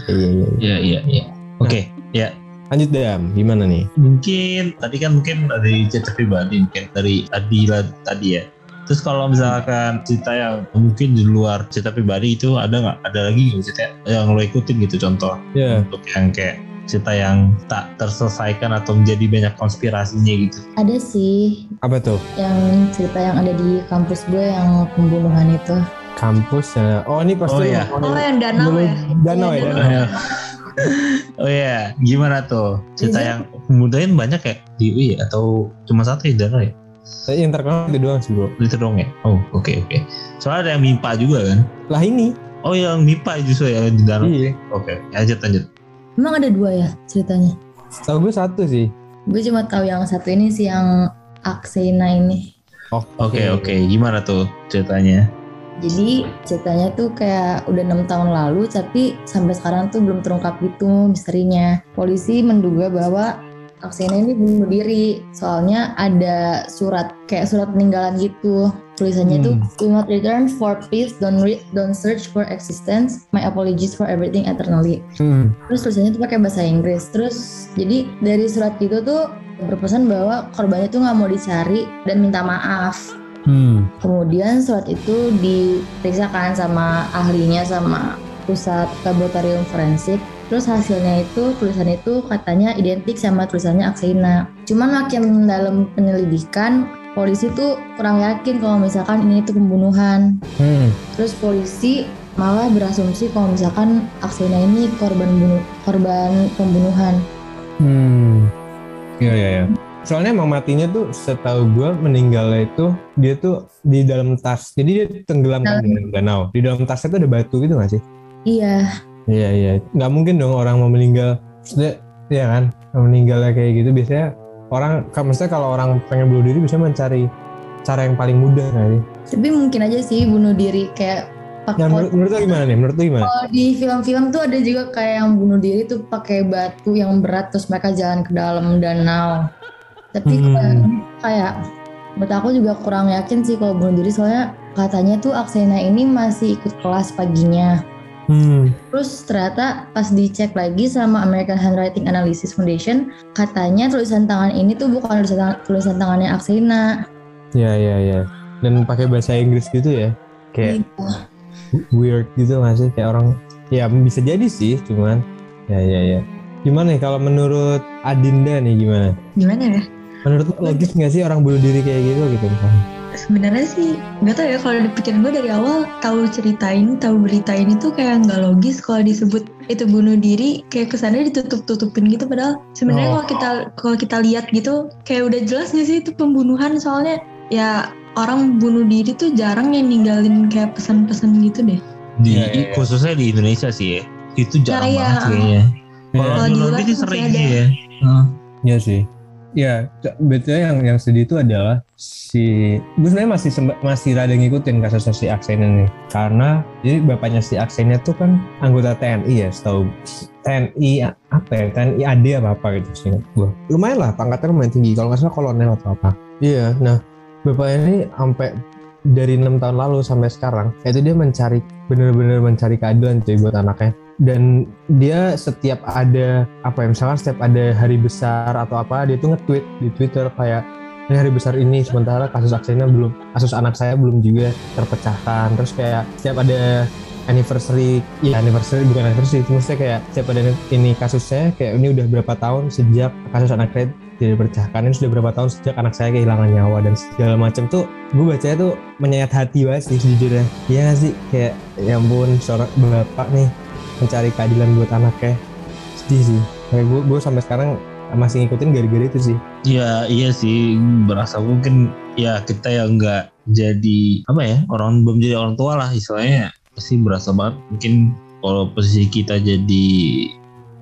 Iya iya. iya. Iya iya iya. Oke, ya Lanjut dam, gimana nih? mungkin tadi kan mungkin dari cerita pribadi mungkin dari Adila tadi ya. Terus kalau misalkan cerita yang mungkin di luar cerita pribadi itu ada nggak? Ada lagi nggak cerita yang lo ikutin gitu contoh Ya. untuk yang kayak cerita yang tak terselesaikan atau menjadi banyak konspirasinya gitu. Ada sih Apa tuh? yang cerita yang ada di kampus gue yang pembunuhan itu. Kampus ya. Oh ini pasti. Oh, iya. Oh yang danau Dulu- ya. Danau ya Iya, danau. Oh, oh iya, gimana tuh cerita Bisa. yang kemudian banyak ya di UI atau cuma satu ya ya? Yang terkenal itu doang sih bro. Itu dong ya? Oh oke oke. Soalnya ada yang MIPA juga kan? Lah ini. Oh yang MIPA justru ya di dalam. Iya. Oke, lanjut lanjut. Emang ada dua ya ceritanya? Tahu gue satu sih. Gue cuma tahu yang satu ini sih yang Aksena ini. Oke oke, gimana tuh ceritanya? Jadi ceritanya tuh kayak udah enam tahun lalu tapi sampai sekarang tuh belum terungkap gitu misterinya. Polisi menduga bahwa Aksena ini bunuh diri soalnya ada surat kayak surat peninggalan gitu. Tulisannya tuh Hmm. Do not return for peace, don't read, don't search for existence. My apologies for everything eternally. Hmm. Terus tulisannya tuh pakai bahasa Inggris. Terus jadi dari surat itu tuh berpesan bahwa korbannya tuh nggak mau dicari dan minta maaf. Hmm. Kemudian surat itu diperiksakan sama ahlinya sama pusat laboratorium forensik. Terus hasilnya itu tulisan itu katanya identik sama tulisannya Aksena. Cuman makin dalam penyelidikan polisi tuh kurang yakin kalau misalkan ini tuh pembunuhan. Hmm. Terus polisi malah berasumsi kalau misalkan Aksena ini korban bunuh korban pembunuhan. Hmm. Iya iya iya. Soalnya emang matinya tuh setahu gue meninggalnya itu dia tuh di dalam tas. Jadi dia tenggelam kan di dalam danau. Di dalam tasnya tuh ada batu gitu gak sih? Iya, Iya iya. Nggak mungkin dong orang mau meninggal. Maksudnya, iya kan? Meninggalnya kayak gitu biasanya orang, kan maksudnya kalau orang pengen bunuh diri bisa mencari cara yang paling mudah nggak sih? tapi mungkin aja sih bunuh diri kayak Nah, pakai menurut, menurut lo gimana nih? Menurut gimana? Kalau di film-film tuh ada juga kayak yang bunuh diri tuh pakai batu yang berat terus mereka jalan ke dalam danau. Tapi Hmm. kayak, kayak menurut aku juga kurang yakin sih kalau bunuh diri soalnya katanya tuh Aksena ini masih ikut kelas paginya. Hmm. Terus ternyata pas dicek lagi sama American Handwriting Analysis Foundation, katanya tulisan tangan ini tuh bukan tulisan, tangan- tulisan tangannya Aksena. Ya ya ya. Dan pakai bahasa Inggris gitu ya? Kayak Iya. weird gitu nggak sih? Kayak orang, ya bisa jadi sih, cuman ya ya ya. Gimana nih kalau menurut Adinda nih gimana? Gimana ya? Menurut lo logis nggak sih orang bunuh diri kayak gitu gitu misalnya sebenarnya sih nggak tahu ya kalau di pikiran gue dari awal tahu ceritain tahu berita ini tuh kayak nggak logis kalau disebut itu bunuh diri kayak kesannya ditutup-tutupin gitu padahal sebenarnya Oh. kalau kita kalau kita lihat gitu kayak udah jelas nggak sih itu pembunuhan soalnya ya orang bunuh diri tuh jarang yang ninggalin kayak pesan-pesan gitu deh di Iya, iya, iya. khususnya di Indonesia sih ya itu jarang iya. banget kayaknya kalau Kalau di luar negeri sering sih ya Heeh. Iya sih. Ya, betulnya yang yang sedih itu adalah si gue sebenarnya masih masih rada ngikutin kasusnya si Aksen ini karena jadi bapaknya si Aksennya tuh kan anggota TNI ya, setahu TNI apa ya TNI AD apa apa gitu sih gue. Lumayan lah pangkatnya lumayan tinggi kalau nggak salah kolonel atau apa. Iya, nah bapaknya ini sampai dari enam tahun lalu sampai sekarang itu dia mencari bener-bener mencari keadilan cuy buat anaknya dan dia setiap ada apa ya misalkan setiap ada hari besar atau apa dia tuh nge-tweet di Twitter kayak ini hari besar ini sementara kasus aksennya belum kasus anak saya belum juga terpecahkan. Terus kayak setiap ada anniversary ya anniversary bukan anniversary itu maksudnya kayak setiap ada ini kasusnya kayak ini udah berapa tahun sejak kasus anak saya tidak dipercahkan ini sudah berapa tahun sejak anak saya kehilangan nyawa dan segala macam tuh gue bacanya tuh menyayat hati banget sih sejujurnya. Iya sih? Kayak ya ampun seorang bapak nih mencari keadilan buat anaknya. Sedih sih. Kayak gue gue sampai sekarang masih ngikutin gara-gara itu sih. Ya iya sih. Berasa mungkin ya kita yang nggak jadi apa ya orang belum jadi orang tua lah istilahnya. Pasti berasa banget. Mungkin kalau posisi kita jadi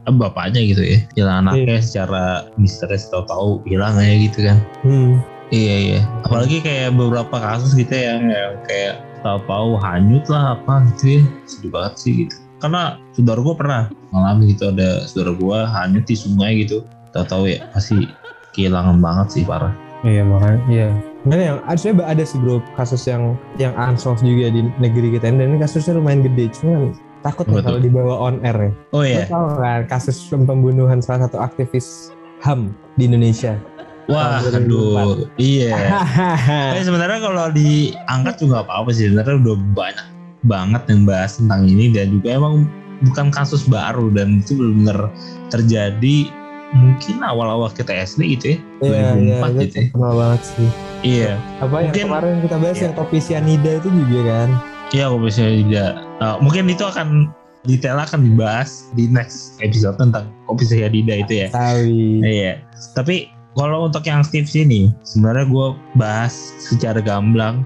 eh, bapaknya gitu ya. Hilang anaknya secara misterius tahu-tahu hilang aja gitu kan. Hmm. iya iya. Apalagi kayak beberapa kasus gitu yang, yang kayak tahu-tahu hanyut lah apa gitu ya. Sedih banget sih gitu karena saudara gue pernah ngalamin gitu ada saudara gue hanyut di sungai gitu. Tahu-tahu ya pasti kehilangan banget sih parah. Iya makanya iya. Nah, yang ada ada sih bro kasus yang yang unsolved juga di negeri kita dan ini kasusnya lumayan gede cuman takut Apa ya kalau dibawa on air ya. Oh Lo iya tau kan kasus pembunuhan salah satu aktivis HAM di Indonesia. Wah tahun 2004. aduh iya. Tapi sebenarnya kalau diangkat juga apa-apa sih. Sebenarnya udah banyak banget yang bahas tentang ini dan juga emang bukan kasus baru dan itu benar-benar terjadi mungkin awal-awal kita SD gitu ya. Iya, 2004 iya, gitu itu ya. banget sih. Iya. Apa yang Mungkin- kemarin kita bahas iya. yang kopi cyanida itu juga kan? Iya, kalau misalnya juga. Nah, mungkin itu akan detail akan dibahas di next episode tentang kopi cyanida itu ya. Iya. Tapi kalau untuk yang aktif sini, sebenarnya gue bahas secara gamblang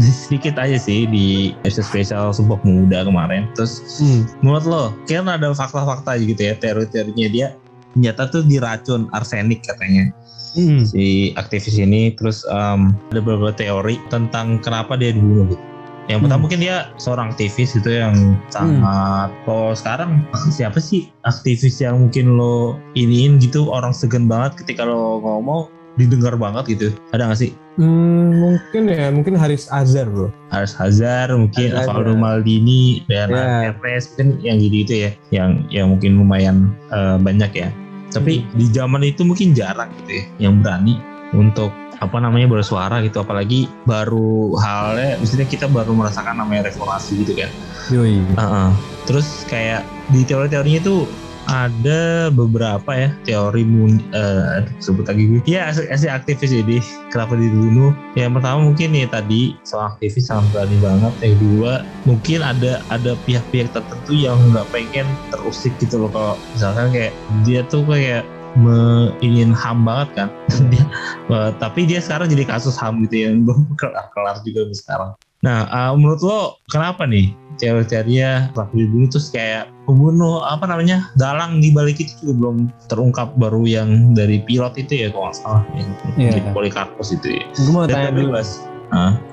sedikit aja sih di episode spesial Sumpah Muda kemarin. Terus Hmm. menurut lo, kan ada fakta-fakta gitu ya, teori-teorinya dia ternyata tuh diracun arsenik katanya Hmm. si aktivis ini. Terus em, ada beberapa teori tentang kenapa dia dibunuh gitu. Yang pertama Hmm. mungkin dia seorang aktivis itu yang sangat kalau sekarang siapa sih aktivis yang mungkin lo iniin gitu orang segan banget ketika lo ngomong didengar banget gitu ada gak sih Hmm, mungkin ya, mungkin Haris Azhar bro. Haris Hazar mungkin Alvaro. Maldini dan Ya. Hermes mungkin yang gitu itu ya yang yang mungkin lumayan eh, banyak ya tapi di zaman itu mungkin jarang gitu ya yang berani untuk apa namanya bersuara gitu apalagi baru halnya misalnya kita baru merasakan namanya reformasi gitu kan Yoi. Heeh. terus kayak di teori-teorinya itu ada beberapa ya teori mun aduh, sebut lagi gue. Ya si, aktivis jadi kenapa dibunuh? Yang pertama mungkin ya tadi soal aktivis sangat berani banget. Yang kedua mungkin ada ada pihak-pihak tertentu yang nggak pengen terusik gitu loh. Kalau misalkan kayak dia tuh kayak me, ingin ham banget kan. Eh, tapi dia sekarang jadi kasus ham gitu yang belum kelar-kelar juga sampai sekarang Nah, eh, menurut lo kenapa nih teori-teorinya pelaku dibunuh terus kayak pembunuh apa namanya dalang di balik itu juga belum terungkap baru yang dari pilot itu ya kalau nggak salah yang Iya. di Polikarpus itu ya. Gue mau Dan tanya dulu, Mas,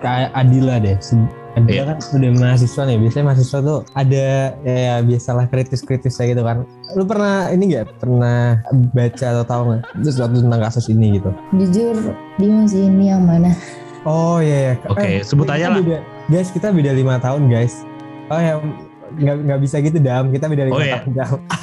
kayak Adila deh. Adila Iya. kan udah mahasiswa nih. Biasanya mahasiswa tuh ada ya, ya biasalah kritis-kritis kayak gitu kan. Lu pernah ini gak? Pernah baca atau tahu nggak sesuatu tentang kasus ini gitu? Jujur, dia masih ini yang mana? Oh iya, iya. Oke, sebut kita aja lah. beda- guys, kita beda lima tahun guys. Oh ya, nggak nggak bisa gitu dam. Kita beda lima Oh, iya. tahun dam.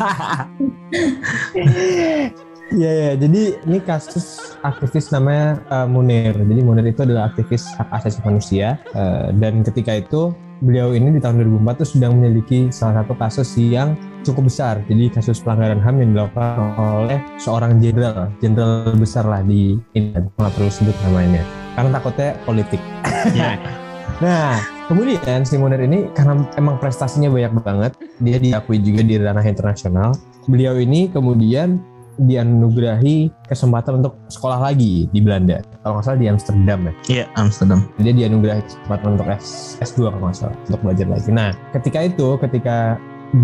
Iya ya, jadi ini kasus aktivis namanya uh, Munir. Jadi Munir itu adalah aktivis hak asasi manusia uh, dan ketika itu beliau ini di tahun 2004 tuh sedang menyelidiki salah satu kasus yang cukup besar. Jadi kasus pelanggaran HAM yang dilakukan oleh seorang jenderal, jenderal besar lah di ini, nggak perlu sebut namanya, karena takutnya politik. Ya. Nah, kemudian si Munir ini karena emang prestasinya banyak banget, dia diakui juga di ranah internasional. Beliau ini kemudian dianugerahi kesempatan untuk sekolah lagi di Belanda. Kalau nggak salah di Amsterdam ya. Iya, Amsterdam. Dia dianugerahi kesempatan untuk S, S2 kalau nggak salah, untuk belajar lagi. Nah, ketika itu, ketika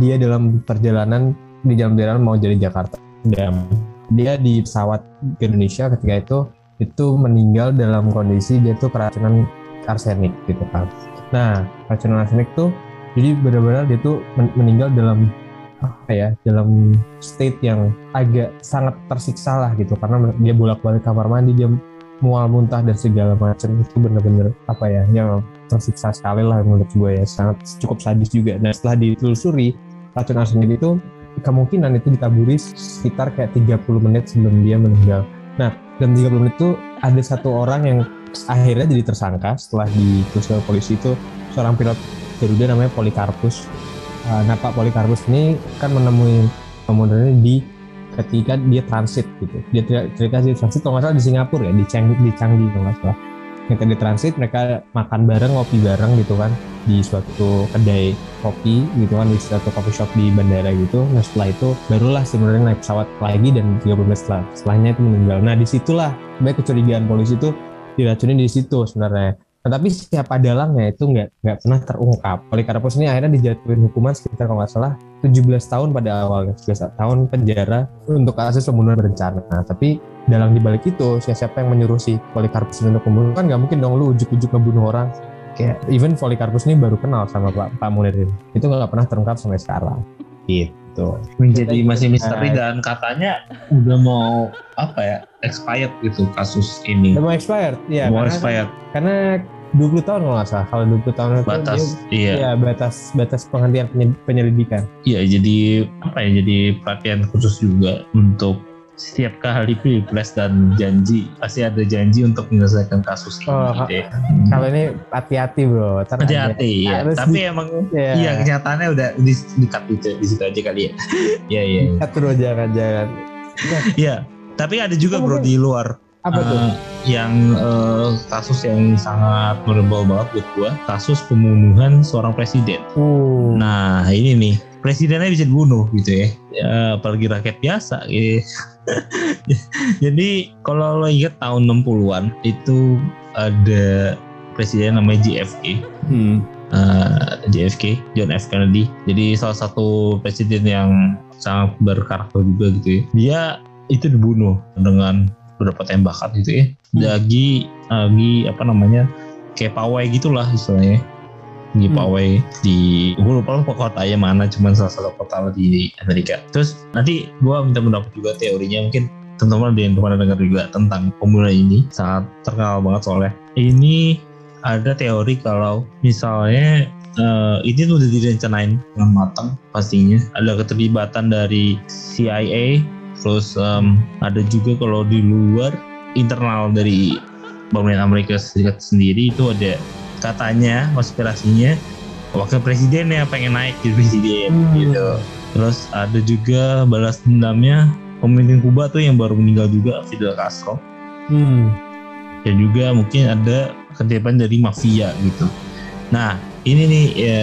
dia dalam perjalanan, di dalam perjalanan mau jadi Jakarta, dan dia di pesawat ke Indonesia ketika itu, itu meninggal dalam kondisi dia tuh keracunan arsenik gitu kan. Nah, keracunan arsenik tuh jadi benar-benar dia tuh men- meninggal dalam apa ya dalam state yang agak sangat tersiksa lah gitu. Karena dia bolak-balik kamar mandi dia mual muntah dan segala macam. Itu bener-bener apa ya yang tersiksa sekali lah menurut gue ya. Sangat cukup sadis juga. Dan setelah ditelusuri racun arsenik itu kemungkinan itu ditaburi sekitar kayak 30 menit sebelum dia meninggal. Nah dalam 30 menit itu ada satu orang yang akhirnya jadi tersangka setelah ditelusuri polisi itu. Seorang pilot Garuda namanya Polikarpus Uh, nah Pak Polikarpus ini kan menemui pemuda di ketika dia transit gitu. Dia ketika dia transit kalau nggak salah di Singapura ya, di Changi, di Changi kalau nggak salah. Ketika di transit mereka makan bareng, ngopi bareng gitu kan di suatu kedai kopi gitu kan di suatu coffee shop di bandara gitu. Nah setelah itu barulah sebenarnya naik pesawat lagi dan 30 menit setelah setelahnya itu meninggal. Nah di situlah baik kecurigaan polisi itu diracunin di situ sebenarnya. Nah, tapi siapa dalangnya itu nggak nggak pernah terungkap. Polikarpus ini akhirnya dijatuhin hukuman sekitar kalau nggak salah 17 tahun pada awalnya, 17 tahun penjara untuk kasus pembunuhan berencana. Nah, tapi dalam dibalik itu siapa yang menyuruh si Polikarpus untuk membunuh kan nggak mungkin dong lu ujuk-ujuk ngebunuh orang. Kayak even Polikarpus ini baru kenal sama Pak Pak Munir. Itu nggak pernah terungkap sampai sekarang. Gitu. Menjadi masih misteri dan katanya udah mau apa ya expired gitu kasus ini. Udah mau expired? Iya. mau karena- expired Karena 20 tahun kalau nggak salah. Kalau 20 tahun itu batas. dia Iya. ya batas batas penghentian penye- penyelidikan. Iya, jadi apa ya? Jadi perhatian khusus juga untuk setiap kali pilpres dan janji pasti ada janji untuk menyelesaikan kasus ini. Oh, gitu ya. Kalau ini hati-hati bro. Hati-hati ya. Tapi di- emang ya. iya kenyataannya udah di, di di, di situ aja kali ya. Iya iya. iya. Lihat bro jangan-jangan. Iya. Tapi ada juga bro di luar Apa tuh? eh, yang eh, kasus yang sangat memorable banget buat gua, kasus pembunuhan seorang presiden. Uh. Nah ini nih presidennya bisa dibunuh gitu ya, ya apalagi rakyat biasa. gitu. Jadi kalau lo ingat tahun 60-an itu ada presiden namanya JFK. Hmm. eh, JFK, John F Kennedy. Jadi salah satu presiden yang sangat berkarakter juga gitu ya. Dia itu dibunuh dengan beberapa tembakan gitu ya. Hmm. Lagi lagi apa namanya kayak pawai gitulah istilahnya. Di Hmm. di gue lupa lupa kotanya mana cuman salah satu kota di Amerika. Terus nanti gue minta pendapat juga teorinya mungkin teman-teman ada yang pernah dengar juga tentang pembunuhan ini sangat terkenal banget soalnya. Ini ada teori kalau misalnya eh, ini tuh udah direncanain dengan matang pastinya ada keterlibatan dari CIA terus em, ada juga kalau di luar internal dari pemerintah Amerika Serikat sendiri itu ada katanya konspirasinya wakil presidennya pengen naik jadi presiden Hmm. gitu terus ada juga balas dendamnya pemimpin Kuba tuh yang baru meninggal juga Fidel Castro Hmm. dan juga mungkin ada keterlibatan dari mafia gitu. Nah ini nih ya,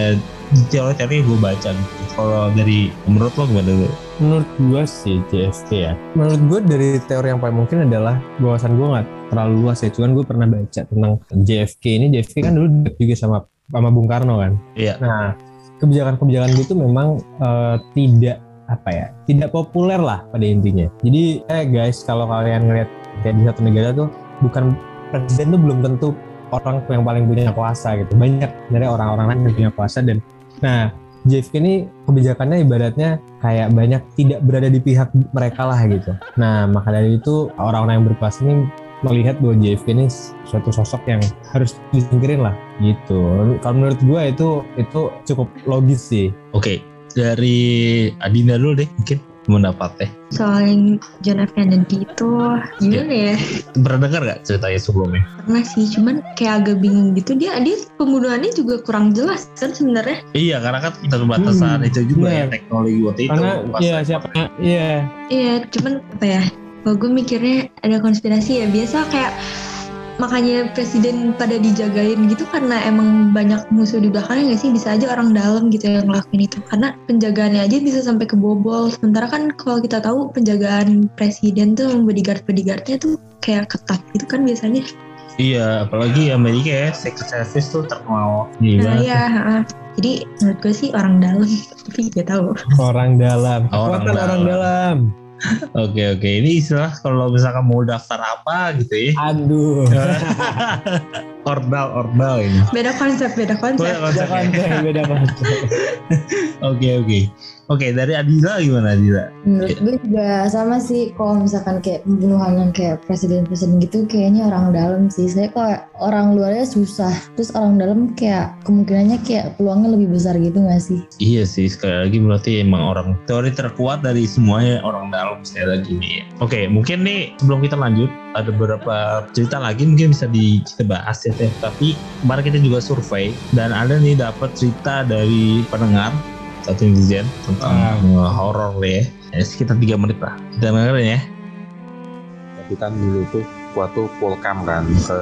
teori-teori gue baca nih. Kalau dari menurut lo gimana dulu? Menurut gua sih JFK ya. Menurut gua dari teori yang paling mungkin adalah wawasan gua nggak terlalu luas ya. Cuman gue pernah baca tentang JFK ini. JFK kan dulu juga sama sama Bung Karno kan. Iya. Nah kebijakan-kebijakan gitu memang eh, tidak apa ya tidak populer lah pada intinya. Jadi eh guys kalau kalian ngeliat kayak di satu negara tuh bukan presiden tuh belum tentu orang yang paling punya kuasa gitu. Banyak dari orang-orang lain yang punya kuasa dan nah JFK ini kebijakannya ibaratnya kayak banyak tidak berada di pihak mereka lah gitu. Nah maka dari itu orang-orang yang berkuasa ini melihat bahwa JFK ini suatu sosok yang harus disingkirin lah gitu. Kalau menurut gue itu itu cukup logis sih. Oke, dari Adinda dulu deh mungkin pendapatnya? Soal yang John F Kennedy itu gimana ya? Pernah dengar gak ceritanya sebelumnya? Pernah sih, cuman kayak agak bingung gitu. Dia dia pembunuhannya juga kurang jelas kan sebenarnya. Iya, karena kan keterbatasan Hmm, itu juga benar. ya teknologi waktu itu. Karena iya siapa iya Iya, cuman apa ya? Kalau gue mikirnya ada konspirasi ya. Biasa kayak makanya presiden pada dijagain gitu karena emang banyak musuh di belakangnya nggak sih? Bisa aja orang dalam gitu yang ngelakuin itu. Karena penjagaannya aja bisa sampai kebobol sementara kan kalau kita tahu penjagaan presiden tuh bodyguard bodyguardnya tuh kayak ketat gitu kan biasanya. Iya, apalagi Amerika ya, Secret Service tuh terkenal. Nah gila. ya ha-ha. jadi menurut gue sih orang dalam tapi gak tahu. Orang dalam. Orang kekuatan orang dalam Oke oke, ini istilah kalau misalkan mau daftar apa gitu ya. aduh ordal ordal ini. beda konsep beda konsep Boleh beda konsepnya. konsep beda konsep Oke oke. Oke dari Adila gimana Adila? Menurut gue juga sama sih kalau misalkan kayak pembunuhan yang kayak presiden-presiden gitu kayaknya orang dalam sih. Saya kayak orang luarnya susah. Terus orang dalam kayak kemungkinannya kayak peluangnya lebih besar gitu gak sih? Iya sih sekali lagi berarti emang orang teori terkuat dari semuanya orang dalam sekali lagi nih. ya. Oke mungkin nih sebelum kita lanjut ada beberapa cerita lagi mungkin bisa di, kita bahas ya Teh. Tapi kemarin kita juga survei dan ada nih dapat cerita dari pendengar satu netizen tentang uh, horor ya. ya. Sekitar tiga menit lah. Kita dengerin ya. tapi kan dulu tuh gua tuh pulkam kan ke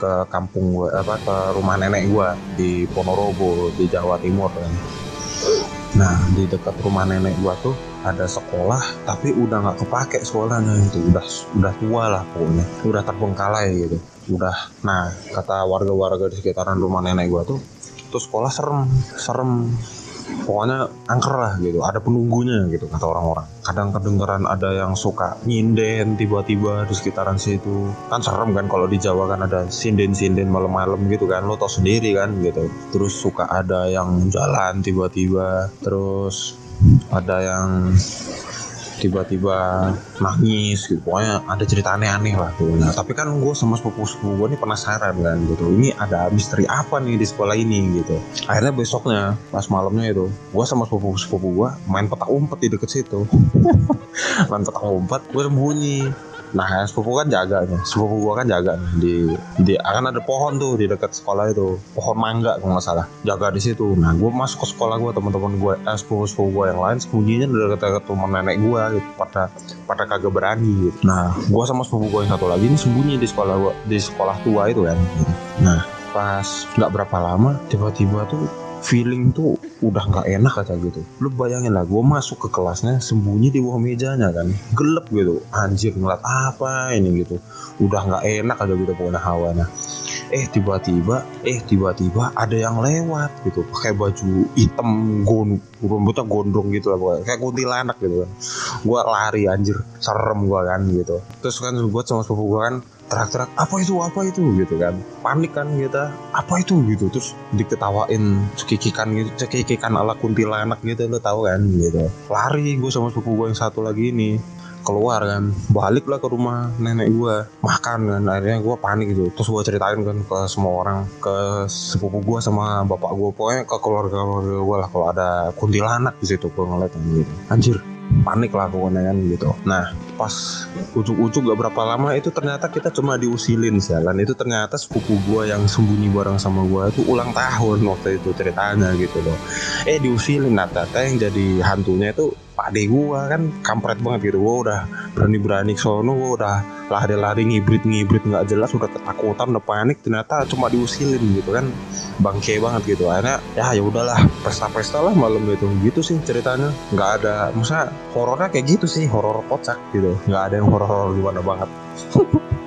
ke kampung gua apa ke rumah nenek gua di Ponorogo di Jawa Timur kan nah di dekat rumah nenek gua tuh ada sekolah tapi udah nggak kepake sekolahnya itu udah udah tua lah pokoknya. Udah terbengkalai gitu. Udah nah kata warga-warga di sekitaran rumah nenek gua tuh tuh sekolah serem serem pokoknya angker lah gitu. Ada penunggunya gitu kata orang-orang. Kadang kedengeran ada yang suka nyinden tiba-tiba di sekitaran situ. Kan serem kan kalau di Jawa kan ada sinden-sinden malam-malam gitu kan. Lo tau sendiri kan gitu. Terus suka ada yang jalan tiba-tiba. Terus ada yang tiba-tiba nangis gitu. Pokoknya ada cerita aneh-aneh lah tuh. Nah tapi kan gue sama sepupu-sepupu gue nih penasaran kan gitu. Ini ada misteri apa nih di sekolah ini gitu. Akhirnya besoknya pas malamnya itu gue sama sepupu-sepupu gue main petak umpet di deket situ. Main petak umpet gue sembunyi Nah, yang sepupu kan jaga nih. Sepupu gua kan jaga nih di di akan ada pohon tuh di dekat sekolah itu. Pohon mangga kalau nggak salah. Jaga di situ. Nah, gua masuk ke sekolah gua teman-teman gua, eh, sepupu-sepupu gua yang lain sembunyinya di dekat-dekat rumah nenek gua gitu. Pada pada kagak berani gitu. Nah, gua sama sepupu gua yang satu lagi ini sembunyi di sekolah gua di sekolah tua itu kan. Nah, pas nggak berapa lama tiba-tiba tuh feeling tuh udah nggak enak aja gitu. Lu bayangin lah gue masuk ke kelasnya sembunyi di bawah mejanya kan. Gelap gitu. Anjir ngeliat apa ini gitu. Udah nggak enak aja gitu pokoknya hawanya. Eh tiba-tiba eh tiba-tiba ada yang lewat gitu. Pakai baju hitam gon rambutnya gondrong gitu lah pokoknya. Kayak kuntilanak gitu kan. Gue lari anjir. Serem gue kan gitu. Terus kan gue sama sepupu gue kan teriak-teriak apa itu? Apa itu? Gitu kan. Panik kan kita apa itu? Gitu. Terus diketawain cekikikan gitu cekikikan ala kuntilanak gitu lo tahu kan gitu. Lari gue sama sepupu gue yang satu lagi ini keluar kan. Balik lah ke rumah nenek gue makan kan. Akhirnya gue panik gitu. Terus gue ceritain kan ke semua orang ke sepupu gue sama bapak gue pokoknya ke keluarga keluarga gue lah kalau ada kuntilanak di situ gue ngeliat kan gitu. Anjir panik lah pokoknya kan gitu. Nah pas ujuk-ujuk gak berapa lama itu ternyata kita cuma diusilin jalan. Itu ternyata sepupu gue yang sembunyi bareng sama gue itu ulang tahun waktu itu ceritanya gitu loh. Eh diusilin nah ternyata yang jadi hantunya itu pak ade gue kan kampret banget gitu. Gue udah berani-berani ke sono gue udah lari-lari ngibrit-ngibrit nggak jelas udah ketakutan udah panik ternyata cuma diusilin gitu kan. Bangke banget gitu. Akhirnya ya ya udahlah pesta-pesta lah malam itu. Gitu sih ceritanya. Nggak ada masa horornya kayak gitu sih horor kocak gitu. Nggak ada yang horor gimana banget.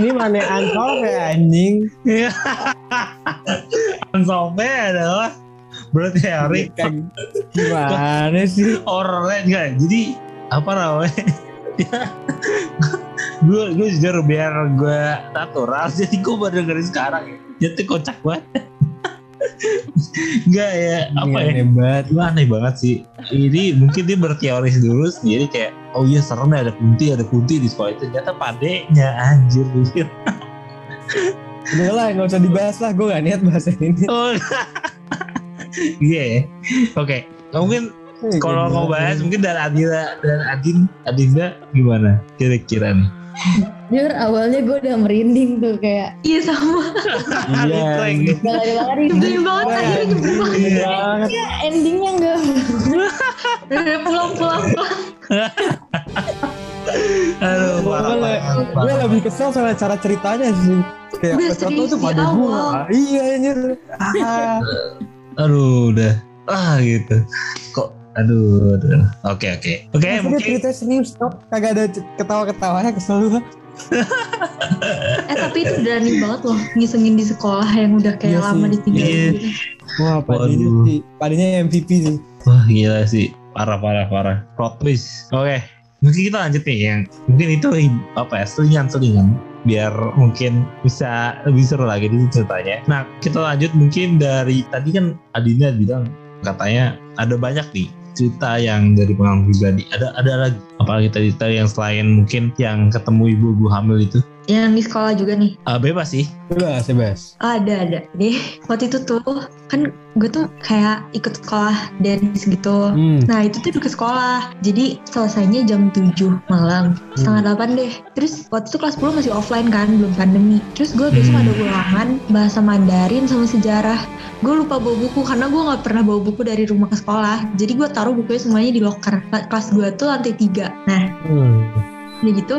Ini mana ancol ya anjing. Iya. Sampai adalah berarti hari Kayak gimana sih horornya enggak. Jadi apa namanya? gue gue jujur biar gue natural jadi gue baru dengerin sekarang ya. Jadi kocak banget. Enggak ya apa ya? hebat Gue aneh banget sih. Ini mungkin dia berteori dulu sendiri kayak oh iya serem ya ada kunti ada kunti di sekolah itu ternyata padenya anjir gue udah lah nggak usah dibahas lah gue gak niat bahas ini Oh, iya ya. Oke, Nah, mungkin kalau mau bahas mungkin dari Adila dan Adin Adinda gimana kira-kira nih Jujur awalnya gue udah merinding tuh kayak Iya sama. Iya. Yang- gak lari-lari. Nyebelin banget akhirnya nyebelin banget. Iya. Ya, endingnya enggak. Pulang pulang pulang. aduh parah, Gue lebih kesel sama cara ceritanya sih. Kayak serius tuh pada gua. Iya anjir. Aduh udah ah gitu kok aduh, aduh. oke oke oke mungkin cerita serius kok. Kagak ada c- ketawa-ketawanya kesel. Eh tapi itu berani banget loh ngisengin di sekolah yang udah kayak Iya lama sih. ditinggalin Iya. gitu. Wah, padinya Waduh. sih. Padinya MVP sih. wah gila sih parah parah parah plot twist oke mungkin kita lanjut nih yang mungkin itu apa ya selingan selingan biar mungkin bisa lebih seru lagi di ceritanya. Nah kita lanjut mungkin dari tadi kan Adina bilang katanya ada banyak nih cerita yang dari pengalaman pribadi. Ada ada lagi apalagi tadi tadi yang selain mungkin yang ketemu ibu-ibu hamil itu Yang di sekolah juga nih. Ah, bebas sih. Bebas, bebas. Ada ada. Jadi waktu itu tuh kan gue tuh kayak ikut sekolah dance gitu. Hmm. Nah itu tuh ke sekolah Jadi selesainya jam 7 malam Setengah 8 deh Terus waktu itu kelas 10 masih offline kan Belum pandemi Terus gue besok Hmm. ada ulangan Bahasa Mandarin sama sejarah Gue lupa bawa buku Karena gue gak pernah bawa buku dari rumah ke sekolah Jadi gue taruh bukunya semuanya di locker Kelas gue tuh lantai 3 Nah Hmm. Udah gitu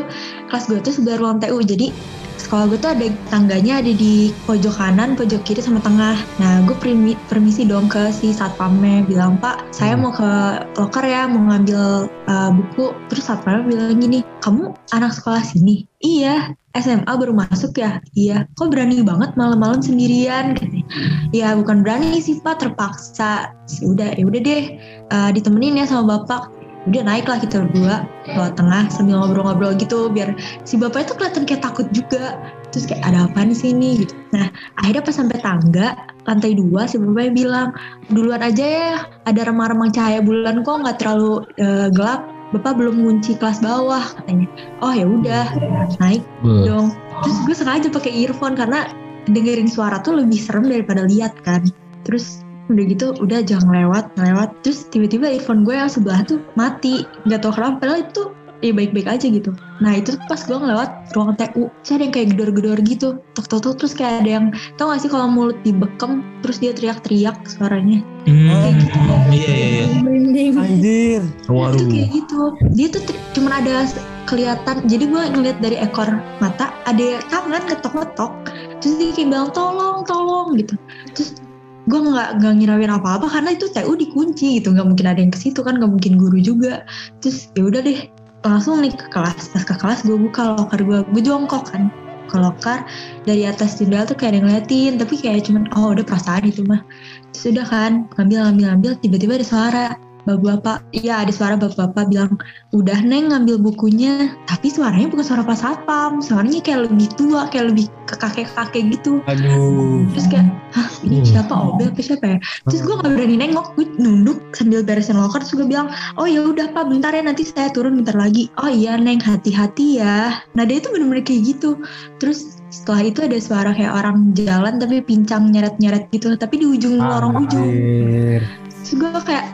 kelas gue tuh sebelah ruang TU Jadi sekolah gue tuh ada tangganya ada di pojok kanan, pojok kiri sama tengah. Nah, gue permi- permisi dong ke si satpamnya bilang, "Pak, saya mau ke loker ya, mau ngambil uh, buku." Terus satpamnya bilang gini, "Kamu anak sekolah sini?" "Iya." SMA baru masuk ya? Iya. Kok berani banget malam-malam sendirian? Katanya. Ya bukan berani sih pak, terpaksa. Ya Udah, ya udah deh, uh, ditemenin ya sama bapak. Udah naik lah kita berdua lewat tengah sambil ngobrol-ngobrol gitu biar si bapaknya tuh kelihatan kayak takut juga. Terus kayak ada apa di sini? Gitu. Nah akhirnya pas sampai tangga lantai dua si bapaknya bilang duluan aja ya ada remang-remang cahaya bulan kok nggak terlalu eh, gelap. Bapak belum ngunci kelas bawah katanya. Oh ya udah naik dong. Terus gue sengaja pakai earphone karena dengerin suara tuh lebih serem daripada lihat kan. Terus udah gitu udah jangan lewat lewat. Terus tiba-tiba earphone gue yang sebelah tuh mati. Nggak tahu kenapa padahal itu ya baik-baik aja gitu. Nah itu pas gue ngelewat ruang TU terus ada yang kayak gedor-gedor gitu. Tok tok tok. Terus kayak ada yang tau gak sih kalau mulut dibekem terus dia teriak-teriak suaranya? Hmm, iya iya iya. Merinding. Anjir. itu kayak gitu. Dia tuh cuman ada kelihatan. Jadi gue ngeliat dari ekor mata ada tangan ketok-ketok terus dia kayak bilang tolong tolong gitu. Terus gue nggak nggak ngirauin apa-apa karena itu TU dikunci gitu. Nggak mungkin ada yang ke situ kan nggak mungkin guru juga. Terus ya udah deh langsung nih ke kelas. Pas ke kelas gue buka loker gue gue jongkok kan ke loker dari atas jendela tuh kayak ada yang ngeliatin tapi kayak cuman oh udah perasaan itu mah. Terus udah kan ngambil ngambil ngambil tiba-tiba ada suara bapak-bapak iya ada suara bapak-bapak bilang udah neng ngambil bukunya. Tapi suaranya bukan suara pas satpam suaranya kayak lebih tua kayak lebih ke kakek-kakek gitu. Aduh. terus kayak hah ini Hmm. siapa Obel apa siapa ya? Terus gue gak berani nengok gue nunduk sambil beresin loker terus gue bilang oh ya udah pak bentar ya nanti saya turun bentar lagi. Oh iya neng hati-hati ya. Nah dia itu bener-bener kayak gitu. Terus setelah itu ada suara kayak orang jalan tapi pincang nyeret-nyeret gitu tapi di ujung lorong ujung. Terus gue kayak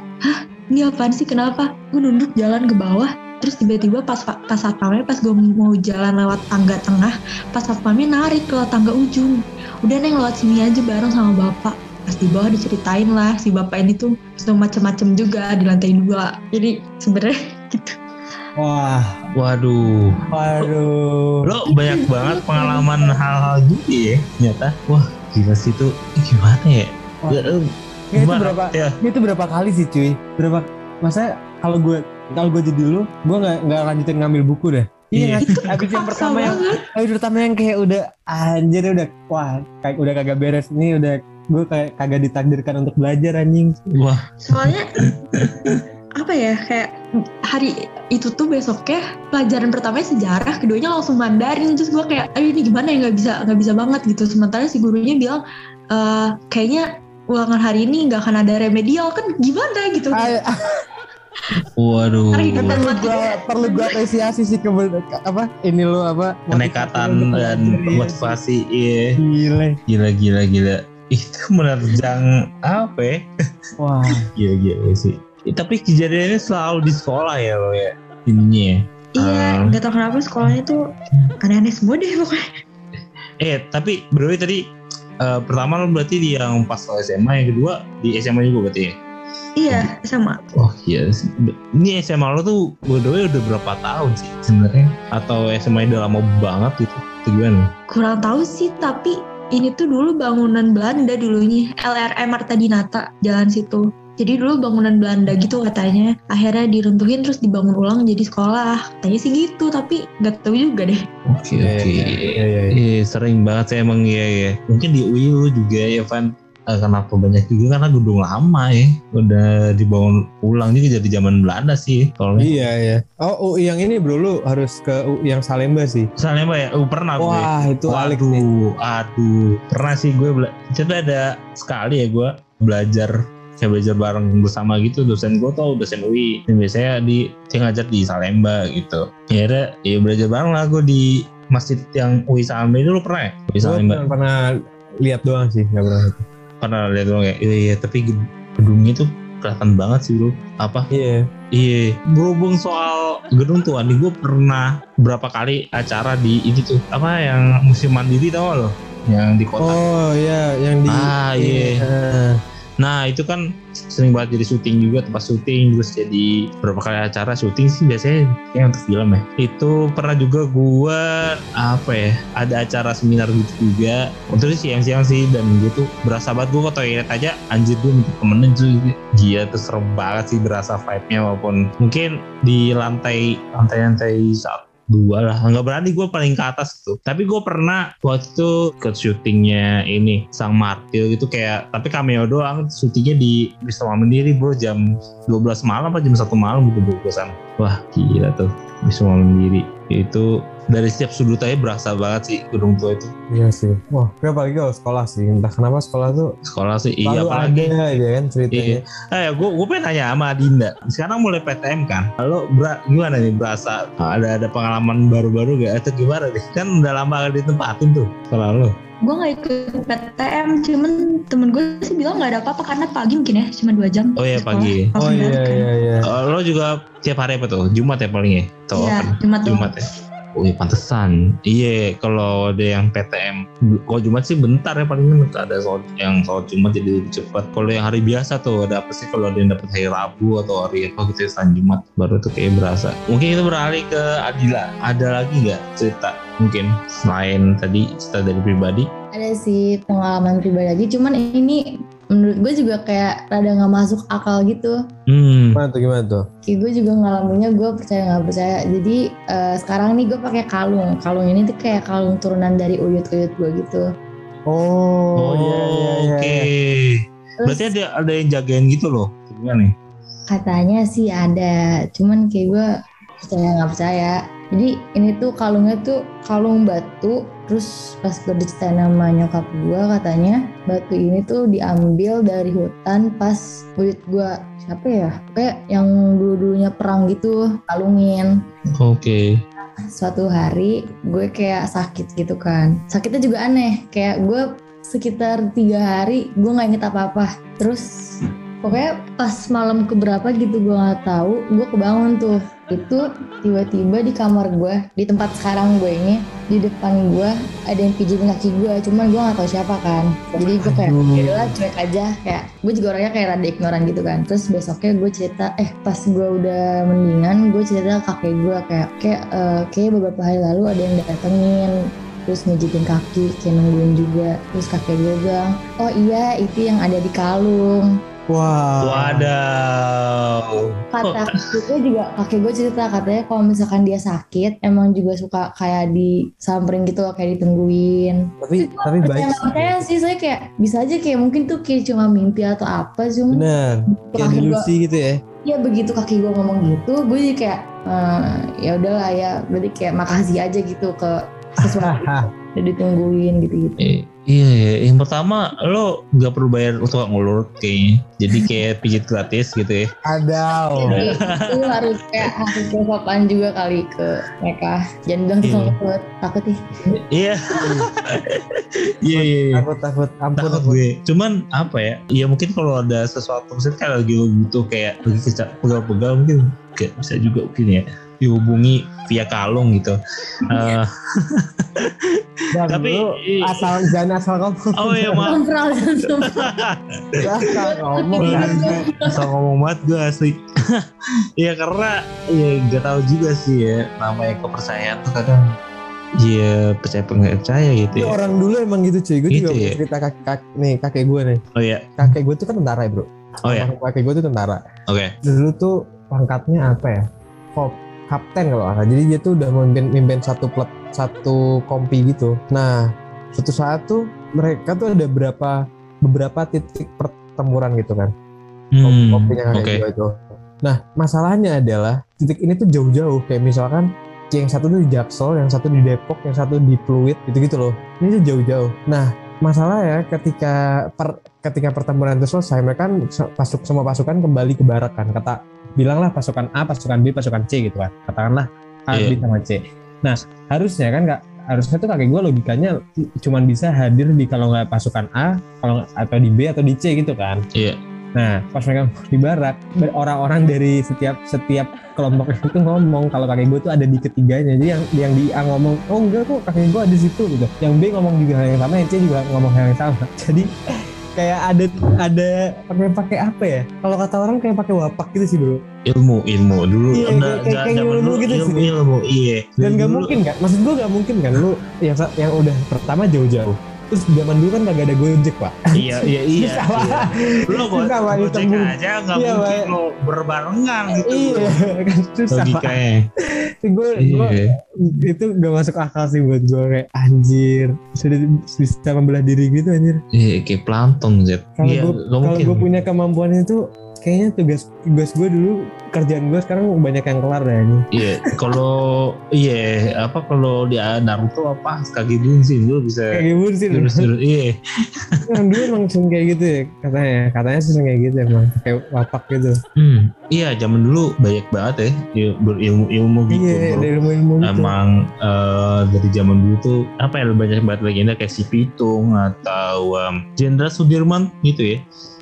ini apaan sih kenapa gue nunduk jalan ke bawah terus tiba-tiba pas pas satpamnya pas gue mau jalan lewat tangga tengah pas satpamnya narik ke tangga ujung udah neng lewat sini aja bareng sama bapak pas di bawah diceritain lah si bapak ini tuh sudah macem-macem juga di lantai dua jadi sebenarnya gitu Wah. Waduh. Waduh. Lo banyak banget pengalaman hal-hal gitu ya ternyata. Wah gila sih itu gimana ya? Wah. Ya, itu berapa? Ya. Itu berapa kali sih cuy? Berapa? Masa kalau gue kalau gue jadi lu, gue nggak nggak lanjutin ngambil buku deh. Iya. nggak sih? Habis yang pertama yang habis pertama yang kayak udah anjir udah wah kayak udah kagak beres nih udah gue kayak kagak ditakdirkan untuk belajar anjing. Wah soalnya apa ya kayak hari itu tuh besoknya pelajaran pertamanya sejarah keduanya langsung Mandarin terus gue kayak ayo ini gimana ya nggak bisa nggak bisa banget gitu sementara si gurunya bilang "Eh, kayaknya ulangan hari ini nggak akan ada remedial kan gimana gitu Ay, Waduh. Kan perlu gue perlu gue apresiasi sih ke apa ini lo apa Kenekatan dan iya. motivasi iya. Gile. Gila gila gila. Itu menerjang apa ya? Wah. Gila gila sih. Eh, tapi kejadiannya selalu di sekolah ya lo ya ininya ya. Iya, nggak tahu kenapa sekolahnya tuh aneh-aneh semua deh pokoknya. Eh tapi bro tadi eh, pertama lo berarti di yang pas lo SMA, yang kedua di SMA juga berarti ya? Iya, sama. Oh iya, ini SMA lo tuh berdua udah berapa tahun sih sebenarnya? Atau SMA udah lama banget gitu? Itu gimana? Kurang tahu sih, tapi ini tuh dulu bangunan Belanda dulunya. LRM Marta Dinata, jalan situ. Jadi dulu bangunan Belanda gitu katanya. Akhirnya diruntuhin terus dibangun ulang jadi sekolah. Katanya sih gitu, tapi nggak tahu juga deh. Oke Iya, oke. iya, iya, iya. Iya sering banget sih emang iya ya. Mungkin di UIU juga ya Van. Eh, kenapa banyak juga karena gedung lama ya udah dibangun ulang juga jadi zaman Belanda sih soalnya Iya iya. Oh UI yang ini bro lu harus ke UI yang Salemba sih. misalnya mbak ya uh, pernah gue Wah itu alik. Waduh, aduh, pernah sih gue Tapi ada sekali ya gue belajar kayak belajar bareng bersama gitu dosen gue tau dosen UI dan biasanya di dia ngajar di Salemba gitu. Ya ada ya belajar bareng lah gue di masjid yang UI Salemba. Itu lu pernah ya? UI Salemba. pernah, pernah lihat doang sih, nggak pernah. pernah lihat doang ya? Iya, iya tapi ged- gedungnya tuh kelihatan banget sih bro. Apa? Iya. iya. Berhubung soal gedung tuh nih gue pernah berapa kali acara di ini tuh. Apa yang musim mandiri tau gak lo? Yang di kota. Oh iya yang di. Ah, iya. Iya. Nah itu kan sering banget jadi syuting juga tempat syuting terus jadi beberapa kali acara syuting sih biasanya kayak untuk film ya. Itu pernah juga gua apa ya ada acara seminar gitu juga. Untuk siang-siang sih dan gitu berasa banget gua ke toilet aja anjir gue minta temenin tuh gila tuh serem banget sih berasa vibe-nya walaupun mungkin di lantai lantai-lantai satu dua lah. Nggak berani gue paling ke atas tuh tapi gue pernah waktu ke syutingnya ini sang martil gitu kayak tapi cameo doang. Syutingnya di Wisma Mandiri bro. Jam 12 malam apa jam satu malam gitu bro ke sana. Wah gila tuh Wisma Mandiri. Itu dari setiap sudut aja berasa banget sih gedung tua itu Iya sih. Wah, gue apalagi kalau sekolah sih. Entah kenapa sekolah tuh sekolah sih iya apalagi ada aja kan ceritanya. Eh, gue gue pengen tanya sama Dinda. Sekarang mulai PTM kan. Lo ber- gimana nih berasa ada ada pengalaman baru-baru gak atau gimana nih? Kan udah lama gak ditempatin tuh sekolah lo. Gue nggak ikut PTM, cuman temen gue sih bilang nggak ada apa-apa karena pagi mungkin ya, cuma dua jam. Oh iya, sekolah. pagi. Oh iya kan. iya iya. Eh, lo juga tiap hari apa tuh? Jumat ya paling ya? Iya? Jumat. Jumat ya. Oh iya pantesan. Iya kalau ada yang PTM. Kalau Jumat sih bentar ya paling ada soal yang soal Jumat jadi lebih cepat. Kalau yang hari biasa tuh ada apa sih kalau ada yang dapat hari Rabu atau hari apa gitu ya Jumat baru tuh kayak berasa. Mungkin kita beralih ke Adila. Ada lagi nggak cerita mungkin selain tadi cerita dari pribadi? Ada sih pengalaman pribadi lagi, cuman ini menurut gue juga kayak rada nggak masuk akal gitu. Hmm. Gimana tuh gimana tuh? Kayak gue juga ngalaminnya gue percaya nggak percaya. Jadi eh, sekarang nih gue pakai kalung. Kalung ini tuh kayak kalung turunan dari uyut-uyut gue gitu. Oh, iya iya iya. Oke. Terus Berarti ada ada yang jagain gitu loh. Gimana nih? katanya sih ada, cuman kayak gue percaya nggak percaya. Jadi ini tuh kalungnya tuh kalung batu. Terus pas gue diceritain sama nyokap gue katanya batu ini tuh diambil dari hutan pas uyut gue siapa ya? Kayak yang dulu-dulunya perang gitu kalungin. Oke. suatu hari gue kayak sakit gitu kan sakitnya juga aneh kayak gue sekitar tiga hari gue nggak inget apa apa terus pokoknya pas malam keberapa gitu gue nggak tahu gue kebangun tuh itu tiba-tiba di kamar gue di tempat sekarang gue ini di depan gue ada yang pijitin kaki gue cuman gue nggak tahu siapa kan. Jadi gue kayak ya udahlah cuek aja. Kayak gue juga orangnya kayak rada ignoran gitu kan. Terus besoknya gue cerita eh pas gue udah mendingan gue cerita ke kakek gue kayak kayak eh, kayak beberapa hari lalu ada yang datengin. Terus ngejitin kaki kayak nungguin juga. Terus kakek gue bilang oh iya itu yang ada di kalung Wah. Wadaw. kata gue juga kakek gue cerita katanya kalau misalkan dia sakit emang juga suka kayak disamperin gitu loh, kayak ditungguin Tapi tapi baik. percaya sih saya kayak bisa aja kayak mungkin tuh kayak cuma mimpi atau apa cuma Bener. Kayak delusi gitu ya. ya begitu kaki gue ngomong gitu gue jadi kayak "Eh, ya udahlah ya berarti kayak makasih aja gitu ke sesuatu udah ditungguin gitu-gitu Eh, iya, iya. yang pertama lo nggak perlu bayar untuk ngulur kayaknya. Jadi kayak pijit gratis gitu ya. Ada. jadi itu harus kayak harus sopan juga kali ke mereka jangan bilang Iya. tukang ngebut takut ih Iya. Iya, iya, iya. Takut takut ampun Takut ampun. gue. Cuman apa ya? Ya mungkin kalau ada sesuatu misalnya kayak lagi lo butuh kayak lagi pegal-pegal mungkin kayak bisa juga mungkin ya dihubungi via kalung gitu. Eh, Dan Tapi- asal jangan asal ngomong. oh iya maaf. Asal ngomong kan. Asal ngomong banget gue asli. ya karena ya gak tahu juga sih ya namanya kepercayaan tuh kadang ya percaya percaya gitu ya. orang dulu emang gitu cuy. Gue Gitu juga ya? cerita kakek, kakek nih kakek gue nih. Oh ya, Kakek gue tuh kan tentara ya bro. oh ya, Almarhum Kakek gue tuh tentara. oke. Dulu tuh pangkatnya apa ya? Kop kapten kalau nggak. Jadi dia tuh udah memimpin, memimpin satu plot satu kompi gitu. Nah suatu saat tuh mereka tuh ada berapa beberapa titik pertempuran gitu kan. Hmm, kopinya kakek oke. gue itu. Nah, masalahnya adalah titik ini tuh jauh-jauh. Kayak misalkan yang satu tuh di Jaksel, yang satu di Depok, yang satu di Pluit, gitu-gitu loh. Ini tuh jauh-jauh. Nah, masalah ya ketika per, ketika pertempuran itu selesai, mereka kan pasuk semua pasukan kembali ke barak kan. Kata bilanglah pasukan A, pasukan B, pasukan C gitu kan. Katakanlah A, Iya. B sama C. Nah, harusnya kan nggak harusnya tuh kakek gue logikanya cuman bisa hadir di kalau nggak pasukan A, kalau atau di B atau di C gitu kan. Iya. Nah, pas mereka di barak, orang-orang dari setiap setiap kelompok itu ngomong kalau kakek gue tuh ada di ketiganya. Jadi yang yang di A ngomong, oh enggak kok kakek gue ada di situ gitu. Yang B ngomong juga hal yang sama, yang C juga ngomong hal yang sama. Jadi kayak ada ada pakai pakai apa ya? Kalau kata orang kayak pakai wapak gitu sih bro. ilmu ilmu dulu Iya, Udah, kayak- kayak ilmu dulu gitu ilmu sih. ilmu iya Dan nggak mungkin kan? Maksud gue nggak mungkin kan? Lu yang yang udah pertama jauh-jauh. Terus zaman dulu kan kagak ada gojek pak. iya iya iya, Susah, Pak. iya. lo Susah, Pak, gojek aja nggak Iya, mungkin lo berbarengan gitu. Iya kan susah pak. logikanya Gue gue iya. itu gak masuk akal sih buat gue kayak anjir sudah bisa membelah diri gitu anjir. Iya kayak plankton Zed. Kalau iya. gue kalau gue punya kemampuan itu kayaknya tugas tugas gue dulu kerjaan gue sekarang banyak yang kelar deh ini iya kalau iya apa kalau di Naruto apa kaki bunsin lo bisa jurus jurus iya. Yang dulu emang sering kayak gitu ya katanya katanya sih sering kayak gitu emang kayak wapak gitu. Hmm, iya zaman dulu banyak banget ya il- berilmu ilmu gitu iya ada ilmu ilmu gitu. Emang eh, dari zaman dulu tuh apa ya banyak banget legenda kayak si Pitung atau em, Jenderal Sudirman gitu ya.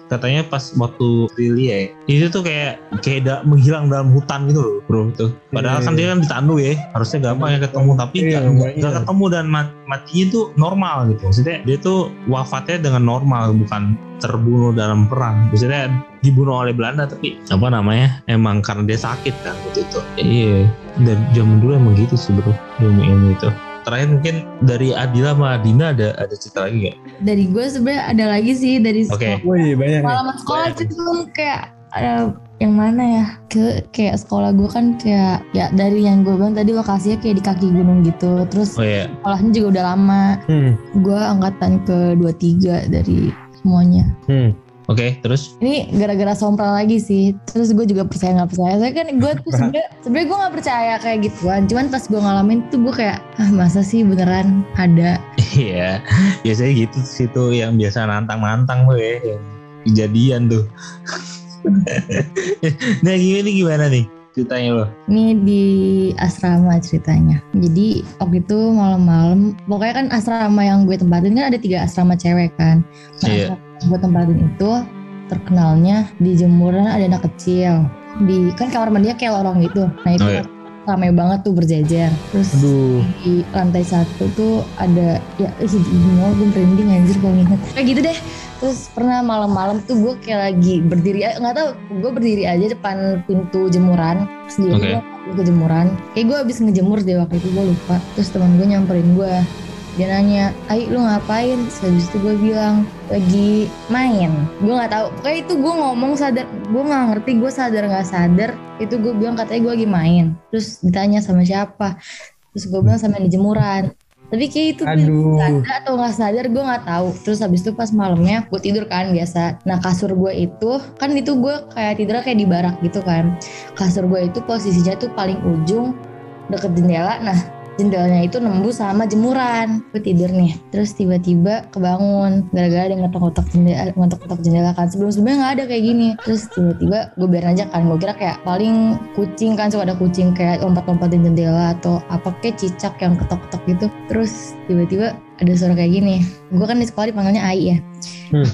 Katanya pas waktu Lilia ya, itu tuh kayak kayak da- menghilang dalam hutan gitu loh bro tuh. Padahal Iya, kan dia kan ditandu ya, harusnya gampang ya ketemu tapi Iya, nggak iya. nggak ketemu dan mat- matinya tuh normal gitu. Maksudnya dia tuh wafatnya dengan normal bukan terbunuh dalam perang. Maksudnya dibunuh oleh Belanda tapi apa namanya emang karena dia sakit kan waktu itu. Iya dari zaman dulu emang gitu sih bro ilmu-ilmu itu. Terakhir mungkin dari Adila sama Dina ada ada cerita lagi gak? dari gue sebenarnya ada lagi sih dari Oke. sekolah Wih banyak pengalaman sekolah Banyak. itu kayak ada yang mana ya ke kayak sekolah gue kan kayak ya dari yang gue bilang tadi lokasinya kayak di kaki gunung gitu terus Oh ya, sekolahnya juga udah lama hmm. gue angkatan ke 23 dari semuanya Hmm. Oke terus? Ini gara-gara sompral lagi sih. Terus gue juga percaya nggak percaya. Saya kan gue tuh sebenarnya sebenarnya gue nggak percaya kayak gituan. Cuman pas gue ngalamin tuh gue kayak ah masa sih beneran ada? Iya, biasanya gitu situ yang biasa nantang-nantang tuh ya, yang kejadian tuh. nah gimana gimana nih ceritanya lo? Ini di asrama ceritanya. Jadi waktu itu malam-malam, pokoknya kan asrama yang gue tempatin kan ada tiga asrama cewek kan. Nah, Iya. asrama yang gue tempatin itu terkenalnya di jemuran ada anak kecil. Di kan kamar mandinya kayak lorong gitu. Nah itu Oh, iya. ramai banget tuh berjejer. Terus aduh di lantai satu tuh ada ya ih gimana gue merinding anjir kalau inget kayak gitu deh terus pernah malam-malam tuh gue kayak lagi berdiri nggak tahu gue berdiri aja depan pintu jemuran sendiri gue ke jemuran kayak gue habis ngejemur deh waktu itu gue lupa terus teman gue nyamperin gue dia nanya, Ai lu ngapain? Terus habis itu gue bilang lagi main. Gue nggak tahu. Pokoknya itu gue ngomong sadar, gue nggak ngerti gue sadar nggak sadar. Itu gue bilang katanya gue lagi main. Terus ditanya sama siapa? Terus gue bilang sama yang di jemuran. Tapi kayak itu aduh sadar atau nggak sadar gue nggak tahu. Terus habis itu pas malamnya gue tidur kan biasa. Nah kasur gue itu kan itu gue kayak tidurnya kayak di barak gitu kan. Kasur gue itu posisinya tuh paling ujung deket jendela. Nah jendelanya itu nembus sama jemuran. Gue tidur nih. Terus tiba-tiba kebangun. Gara-gara ada ngetok-ngetok jendela ngetok-ngetok jendela kan. Sebelum sebelumnya nggak ada kayak gini. Terus tiba-tiba gue biarin aja kan. Gue kira kayak paling kucing kan. Suka ada kucing kayak lompat-lompatin jendela atau apa kayak cicak yang ketok-ketok gitu. Terus tiba-tiba ada suara kayak gini. Gue kan di sekolah dipanggilnya Ai ya. Hmm.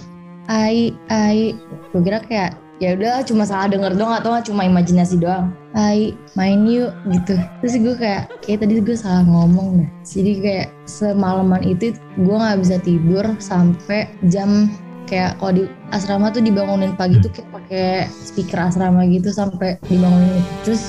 Ai Ai. Gue kira kayak ya udah cuma salah denger doang atau nggak cuma imajinasi doang. Ai main yuk gitu. Terus gue kayak kayak tadi gue salah ngomong deh jadi kayak semalaman itu gue nggak bisa tidur sampai jam kayak kalau di asrama tuh dibangunin pagi tuh kayak pakai speaker asrama gitu sampai dibangunin. Terus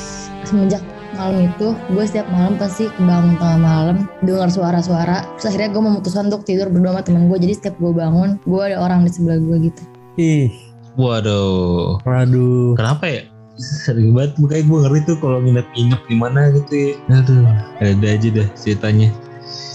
semenjak malam itu gue setiap malam pasti bangun tengah malam dengar suara-suara. Terus akhirnya gue memutuskan untuk tidur berdua sama temen gue jadi setiap gue bangun gue ada orang di sebelah gue gitu. Ih, Waduh. waduh. Kenapa ya? Sering banget makanya gue ngeri tuh kalau nginep-nginep di mana gitu ya. Aduh, ada aja dah ceritanya.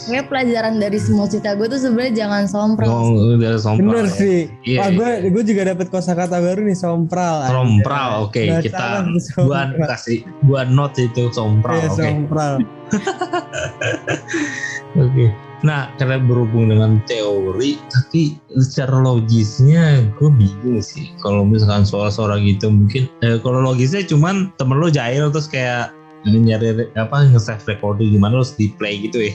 Kayak pelajaran dari semua cerita gue tuh sebenarnya jangan sompral Oh, udah sompral. Bener ya. sih. Iya, Wah, iya. gue gue juga dapat kosakata baru nih sompral. Sompral, oke Baca kita lagi gua sompral. kasih gua note itu sompral, Iya, oke. sompral. Oke. Nah, karena berhubung dengan teori, tapi secara logisnya gue bingung sih. Kalau misalkan suara-suara gitu, mungkin eh, kalau logisnya cuman temen lo jahil terus kayak nyari apa nge-save recording gimana terus di play gitu ya.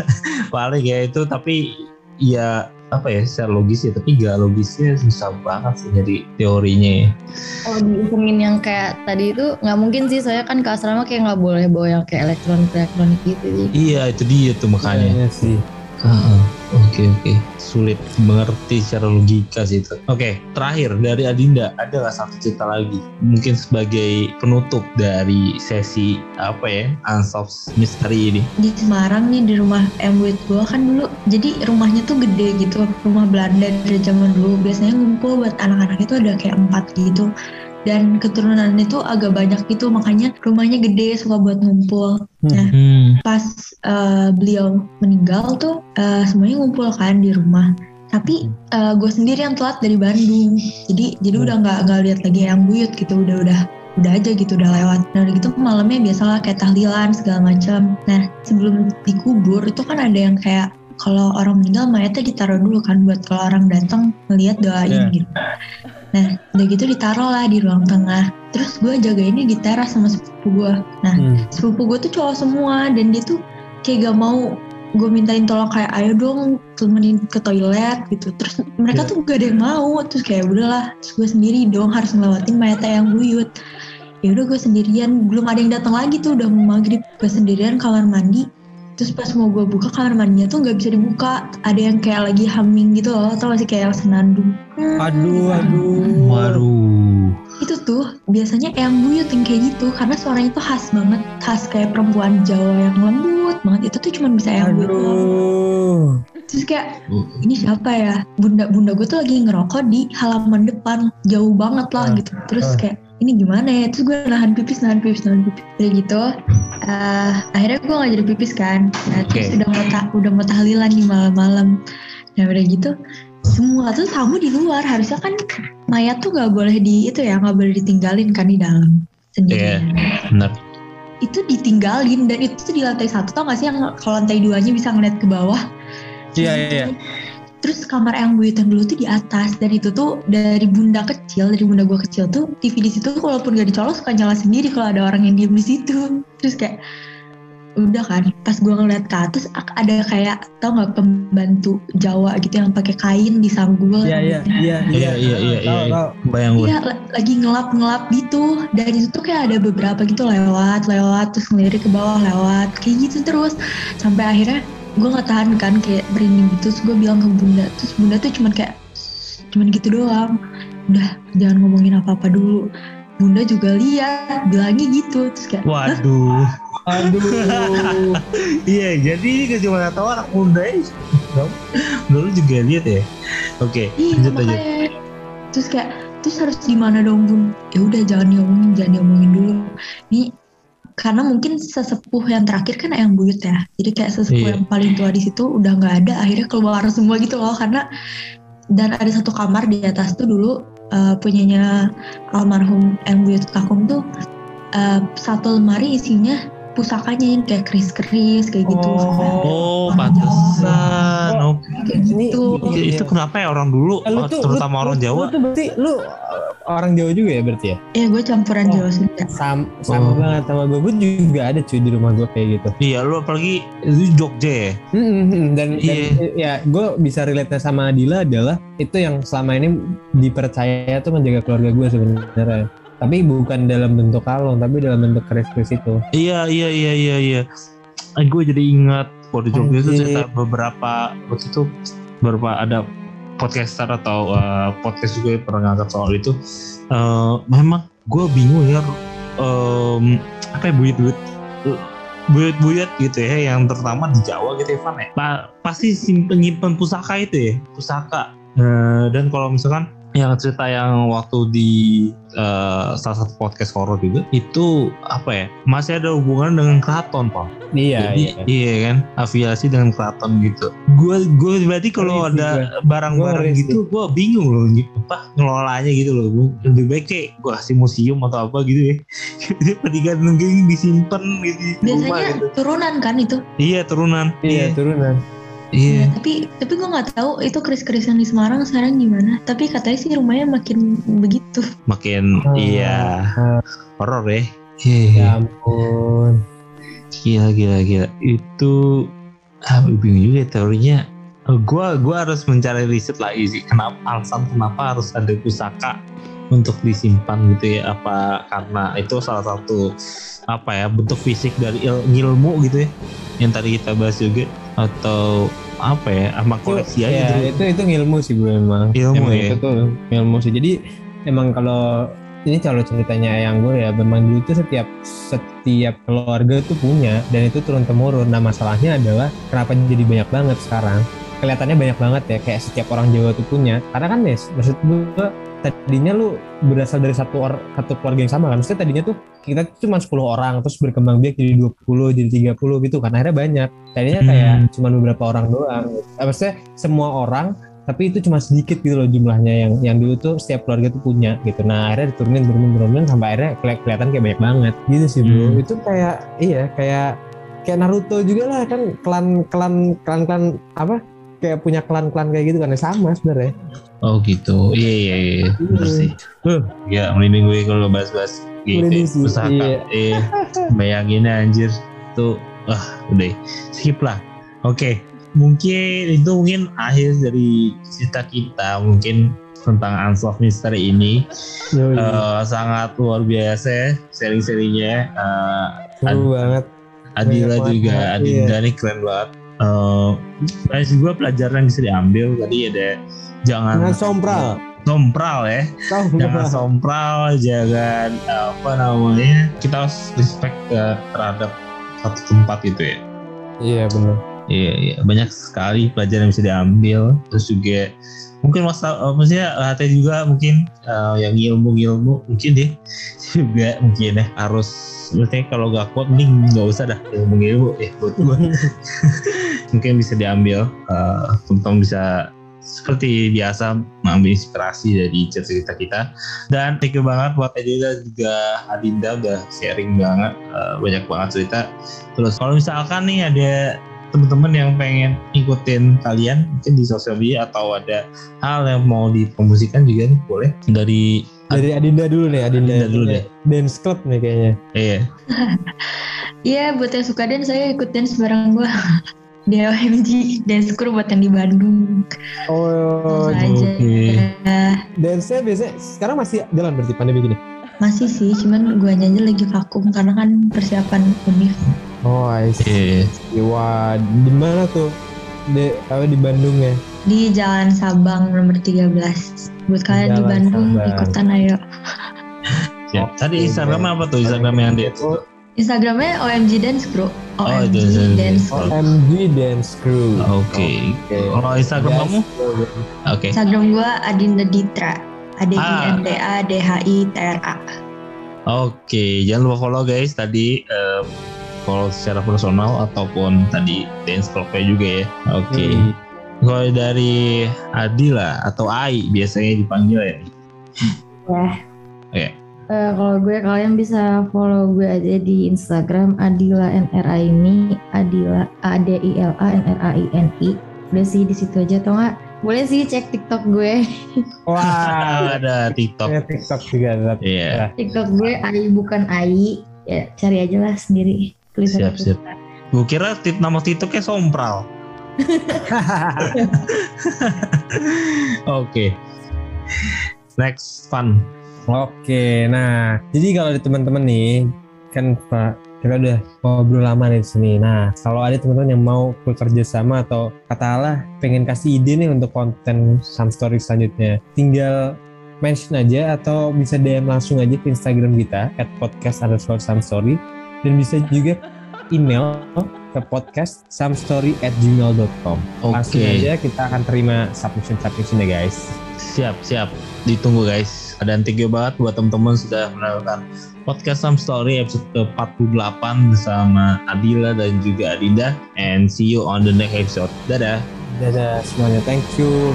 Paling ya itu, tapi ya apa ya secara logis ya, tapi gak logisnya susah banget sih jadi teorinya ya. kalau diisengin yang kayak tadi itu nggak mungkin sih soalnya kan ke asrama kayak nggak boleh bawa yang kayak elektronik elektronik gitu Iya itu dia tuh makanya. Iya sih. Ah, Oke oke. Sulit. Mengerti secara logika sih itu. Oke terakhir dari Adinda. Ada nggak satu cerita lagi? Mungkin sebagai penutup dari sesi apa ya Unsolved Mystery ini. di Semarang nih di rumah MWIT gue kan dulu. Jadi rumahnya tuh gede gitu. Rumah Belanda dari zaman dulu. Biasanya ngumpul buat anak-anak itu ada kayak empat gitu dan keturunan itu agak banyak gitu makanya rumahnya gede suka buat ngumpul. Hmm. pas eh, beliau meninggal tuh eh, semuanya ngumpul kan di rumah. Tapi gue sendiri yang telat dari Bandung. Jadi jadi Hmm. udah nggak nggak lihat lagi yang buyut gitu. Udah udah udah aja gitu udah lewat. Nah udah gitu malamnya biasalah kayak tahlilan segala macam. Nah sebelum dikubur itu kan ada yang kayak kalau orang meninggal mayatnya ditaruh dulu kan buat kalau orang datang melihat doain Iya. gitu nah udah gitu ditaruh lah di ruang tengah. Terus gue jagainnya di teras sama sepupu gue nah Hmm. sepupu gue tuh cowok semua dan dia tuh kayak gak mau gue mintain tolong kayak ayo dong temenin ke toilet gitu. Terus mereka Iya. tuh gak ada yang mau. Terus kayak udahlah. Terus gue sendiri dong harus ngelewatin mayatnya yang buyut. Ya udah gue sendirian. Belum ada yang datang lagi tuh udah mau maghrib. Gue sendirian kamar mandi terus pas mau gue buka kamar mandinya tuh nggak bisa dibuka. Ada yang kayak lagi humming gitu loh atau masih kayak senandung Aduh, aduh. Waduh. itu tuh biasanya eyang buyut yang kayak gitu karena suaranya tuh khas banget. Khas kayak perempuan Jawa yang lembut banget. Itu tuh cuma bisa eyang buyut. Terus kayak ini siapa ya? Bunda bunda gue tuh lagi ngerokok di halaman depan. Jauh banget lah Ah, gitu. Terus ah. kayak ini gimana ya? Terus gue nahan pipis nahan pipis nahan pipis kayak gitu. Eh, akhirnya gue nggak jadi pipis kan. Nah, terus Oke. udah mau ta- udah mau tahlilan nih malam-malam. Nah udah gitu semua tuh tamu di luar. Harusnya kan mayat tuh nggak boleh di itu ya nggak boleh ditinggalin kan di dalam Iya, sendirian benar. itu ditinggalin dan itu tuh di lantai satu tau gak sih yang kalau lantai duanya bisa ngeliat ke bawah? Iya, iya, iya. Terus kamar yang buyut yang dulu tuh di atas dan itu tuh dari bunda kecil, dari bunda gua kecil tuh TV di situ walaupun gak dicolok suka nyala sendiri kalau ada orang yang diem di situ. Terus kayak udah kan pas gua ngeliat ke atas ada kayak tau nggak pembantu Jawa gitu yang pakai kain disanggul. Iya, iya, iya, Iya, iya, iya, iya. Bayang gue. Iya la- lagi ngelap-ngelap gitu dan itu tuh kayak ada beberapa gitu lewat lewat terus ngelirik ke bawah lewat kayak gitu terus sampai akhirnya gue nggak tahan kan kayak merinding gitu terus gue bilang ke bunda terus bunda tuh cuman kayak "Shh, cuman gitu doang udah jangan ngomongin apa apa dulu bunda juga lihat bilangnya gitu terus kayak "Hah? Waduh. Aduh. Iya, jadi ini gak cuma tahu anak muda ya. Dulu juga lihat ya. Oke, iya lanjut aja. terus kayak terus harus gimana dong bun ya udah jangan diomongin jangan diomongin dulu ini karena mungkin sesepuh yang terakhir kan yang buyut ya jadi kayak sesepuh Iya. yang paling tua di situ udah nggak ada akhirnya keluar semua gitu loh karena dan ada satu kamar di atas tuh dulu eh, punyanya almarhum yang buyut kakung tuh eh, satu lemari isinya pusakanya yang kayak keris-keris kayak gitu. Oh, Orang pantesan. Kayak Ini- gitu. Itu kenapa ya orang dulu, Eh, lu oh, tuh- terutama lu- orang lu- Jawa? Lu tuh berarti lu uh, orang Jawa juga ya berarti ya? Ya gue campuran Oh. Jawa Sunda. Sam, sama Oh. banget sama gue. Gue juga ada cuy di rumah gue kayak gitu. Iya, lu apalagi itu Jogja ya? Mm-mm, dan, dan Iya. ya gue bisa relate sama Adila adalah itu yang selama ini dipercaya tuh menjaga keluarga gue sebenarnya. Tapi bukan dalam bentuk kalung, tapi dalam bentuk keris-keris itu. Iya, iya, iya, iya, iya. gue jadi ingat kalau di Jogja itu cerita beberapa waktu itu beberapa ada podcaster atau uh, podcast juga yang pernah ngangkat soal itu. Uh, memang gue bingung ya, um, apa ya buyut-buyut buyut-buyut gitu ya yang terutama di Jawa gitu Evan ya Pa- pasti simpen nyimpen pusaka itu ya pusaka Eh, dan kalau misalkan yang cerita yang waktu di eh, salah satu podcast horor juga itu apa ya masih ada hubungan dengan keraton pak. Iya, jadi iya. iya. kan afiliasi dengan keraton gitu. Gue gue berarti kalau ada barang-barang gitu gue bingung loh gitu. Apa ngelolanya gitu loh Gua lebih baik kayak gue kasih museum atau apa gitu ya. Pendidikan mungkin disimpan gitu di rumah Biasanya gitu. turunan kan itu. iya turunan. Iya, turunan. Iya Ya, tapi tapi gue nggak tahu itu keris-keris yang di Semarang sekarang gimana. Tapi katanya sih rumahnya makin begitu. makin Oh. iya Ah. horor ya iya Ya ampun. Gila gila gila itu ah, bingung juga ya teorinya. Gua gua harus mencari riset lagi sih kenapa alasan kenapa harus ada pusaka untuk disimpan gitu ya apa karena itu salah satu apa ya bentuk fisik dari il- ilmu gitu ya yang tadi kita bahas juga atau apa ya sama koleksi aja ya, gitu. itu itu ilmu sih gue memang. Ilmu Emang ya? Itu tuh ilmu sih. Jadi emang kalau ini kalau ceritanya yang gue ya memang dulu tuh setiap setiap keluarga tuh punya dan itu turun temurun. Nah masalahnya adalah kenapa jadi banyak banget sekarang? Kelihatannya banyak banget ya kayak setiap orang Jawa tuh punya. Karena kan Nes, maksud gue tadinya lu berasal dari satu or, satu keluarga yang sama kan. Maksudnya tadinya tuh kita cuma 10 orang terus berkembang biak jadi 20 jadi 30 gitu kan akhirnya banyak. Tadinya kayak Hmm. cuma beberapa orang doang. Eh, Maksudnya semua orang tapi itu cuma sedikit gitu loh jumlahnya yang yang dulu tuh setiap keluarga tuh punya gitu nah akhirnya diturunin turunin turunin sampai akhirnya keli- kelihatan kayak banyak banget gitu sih bro Hmm. itu kayak iya kayak kayak Naruto juga lah kan klan klan klan klan apa kayak punya klan klan kayak gitu kan ya sama sebenarnya Oh gitu. Iya iya iya. Iya. sih. Huh, ya merinding gue kalau bahas-bahas gitu. Ya. Pusaka. iya. Iya. Bayanginnya anjir. Tuh ah udah skip lah. Oke. Mungkin itu mungkin akhir dari cerita kita mungkin tentang Unsolved Mystery ini Yoi, Eh, sangat luar biasa ya sharing-sharingnya Eh, seru banget Adila Banyak juga banget, Adinda nih keren banget Eh, banyak juga pelajaran yang bisa diambil. Tadi ada jangan jangan sompral. Sompral ya. Jangan sompral sompral jangan apa namanya? Kita harus respect ke terhadap satu tempat gitu ya. Iya benar. Iya iya. Banyak sekali pelajaran yang bisa diambil. Terus juga mungkin masa eh, maksudnya hati juga mungkin eh, yang ilmu-ilmu mungkin deh juga mungkin ya harus maksudnya kalau gak kuat mending nggak usah dah ilmu-ilmu ya buat gua mungkin bisa diambil eh, teman-teman bisa seperti biasa mengambil inspirasi dari cerita kita. Dan thank you banget buat Adinda juga. Adinda udah sharing banget eh, banyak banget cerita. Terus kalau misalkan nih ada teman-teman yang pengen ikutin kalian mungkin di sosial media atau ada hal yang mau dipromosikan juga nih boleh. Dari dari Adinda dulu nih Adinda, Adinda dulu deh. dance club nih kayaknya. Eh Iya buat yang suka dance saya ikut dance bareng gue. Di OMG dance crew buat yang di Bandung. oh aja. oke. dance-nya biasanya sekarang masih jalan berarti pandemi gini Masih sih, cuman gue aja lagi vakum karena kan persiapan univ. Oh, I see. eh Wah, di mana tuh? Di apa di Bandung ya? Di Jalan Sabang nomor 13. Buat kalian di Jalan Bandung Sabang. ikutan ayo. siap. tadi Instagram apa tuh Instagram yang dia Oh, Instagramnya OMG Dance Crew. Oh, OMG itu Dance Dance Crew. Crew. MG Dance Crew. oke kalau Instagram Yes. kamu oke Instagram gue Adinda Ditra. A D I N D A D H I T R A. Oke, jangan lupa follow guys tadi eh, follow secara personal ataupun tadi dance clubnya juga ya. Oke. Hmm. Kalau dari Adila atau Ai biasanya dipanggil ya. Ya. Oke. Eh, kalau gue kalian bisa follow gue aja di Instagram Adila NRA ini Adila A D I L A N R A I N I. Udah sih di situ aja atau enggak? Boleh sih cek TikTok gue. Wah, ada TikTok. ada TikTok juga. Zat. Iya. TikTok gue Ai bukan Ai. Ya cari aja lah sendiri. Tulisan Siap, siap. Gue kira tit nama TikToknya Sompral. Oke. Next fun. Oke, nah jadi kalau ada teman-teman nih kan Pak kita udah ngobrol lama nih di sini. Nah kalau ada teman-teman yang mau bekerja sama atau katalah pengen kasih ide nih untuk konten Some Story selanjutnya, tinggal mention aja atau bisa DM langsung aja ke Instagram kita at podcast underscore some story dan bisa juga email ke podcast somestory at gmail.com langsung Oke. aja kita akan terima submission submission ya guys Siap, siap. Ditunggu guys. Dan thank you banget buat teman-teman sudah menonton podcast Some Story episode ke-48 bersama Adila dan juga Adinda. And see you on the next episode. Dadah. dadah semuanya thank you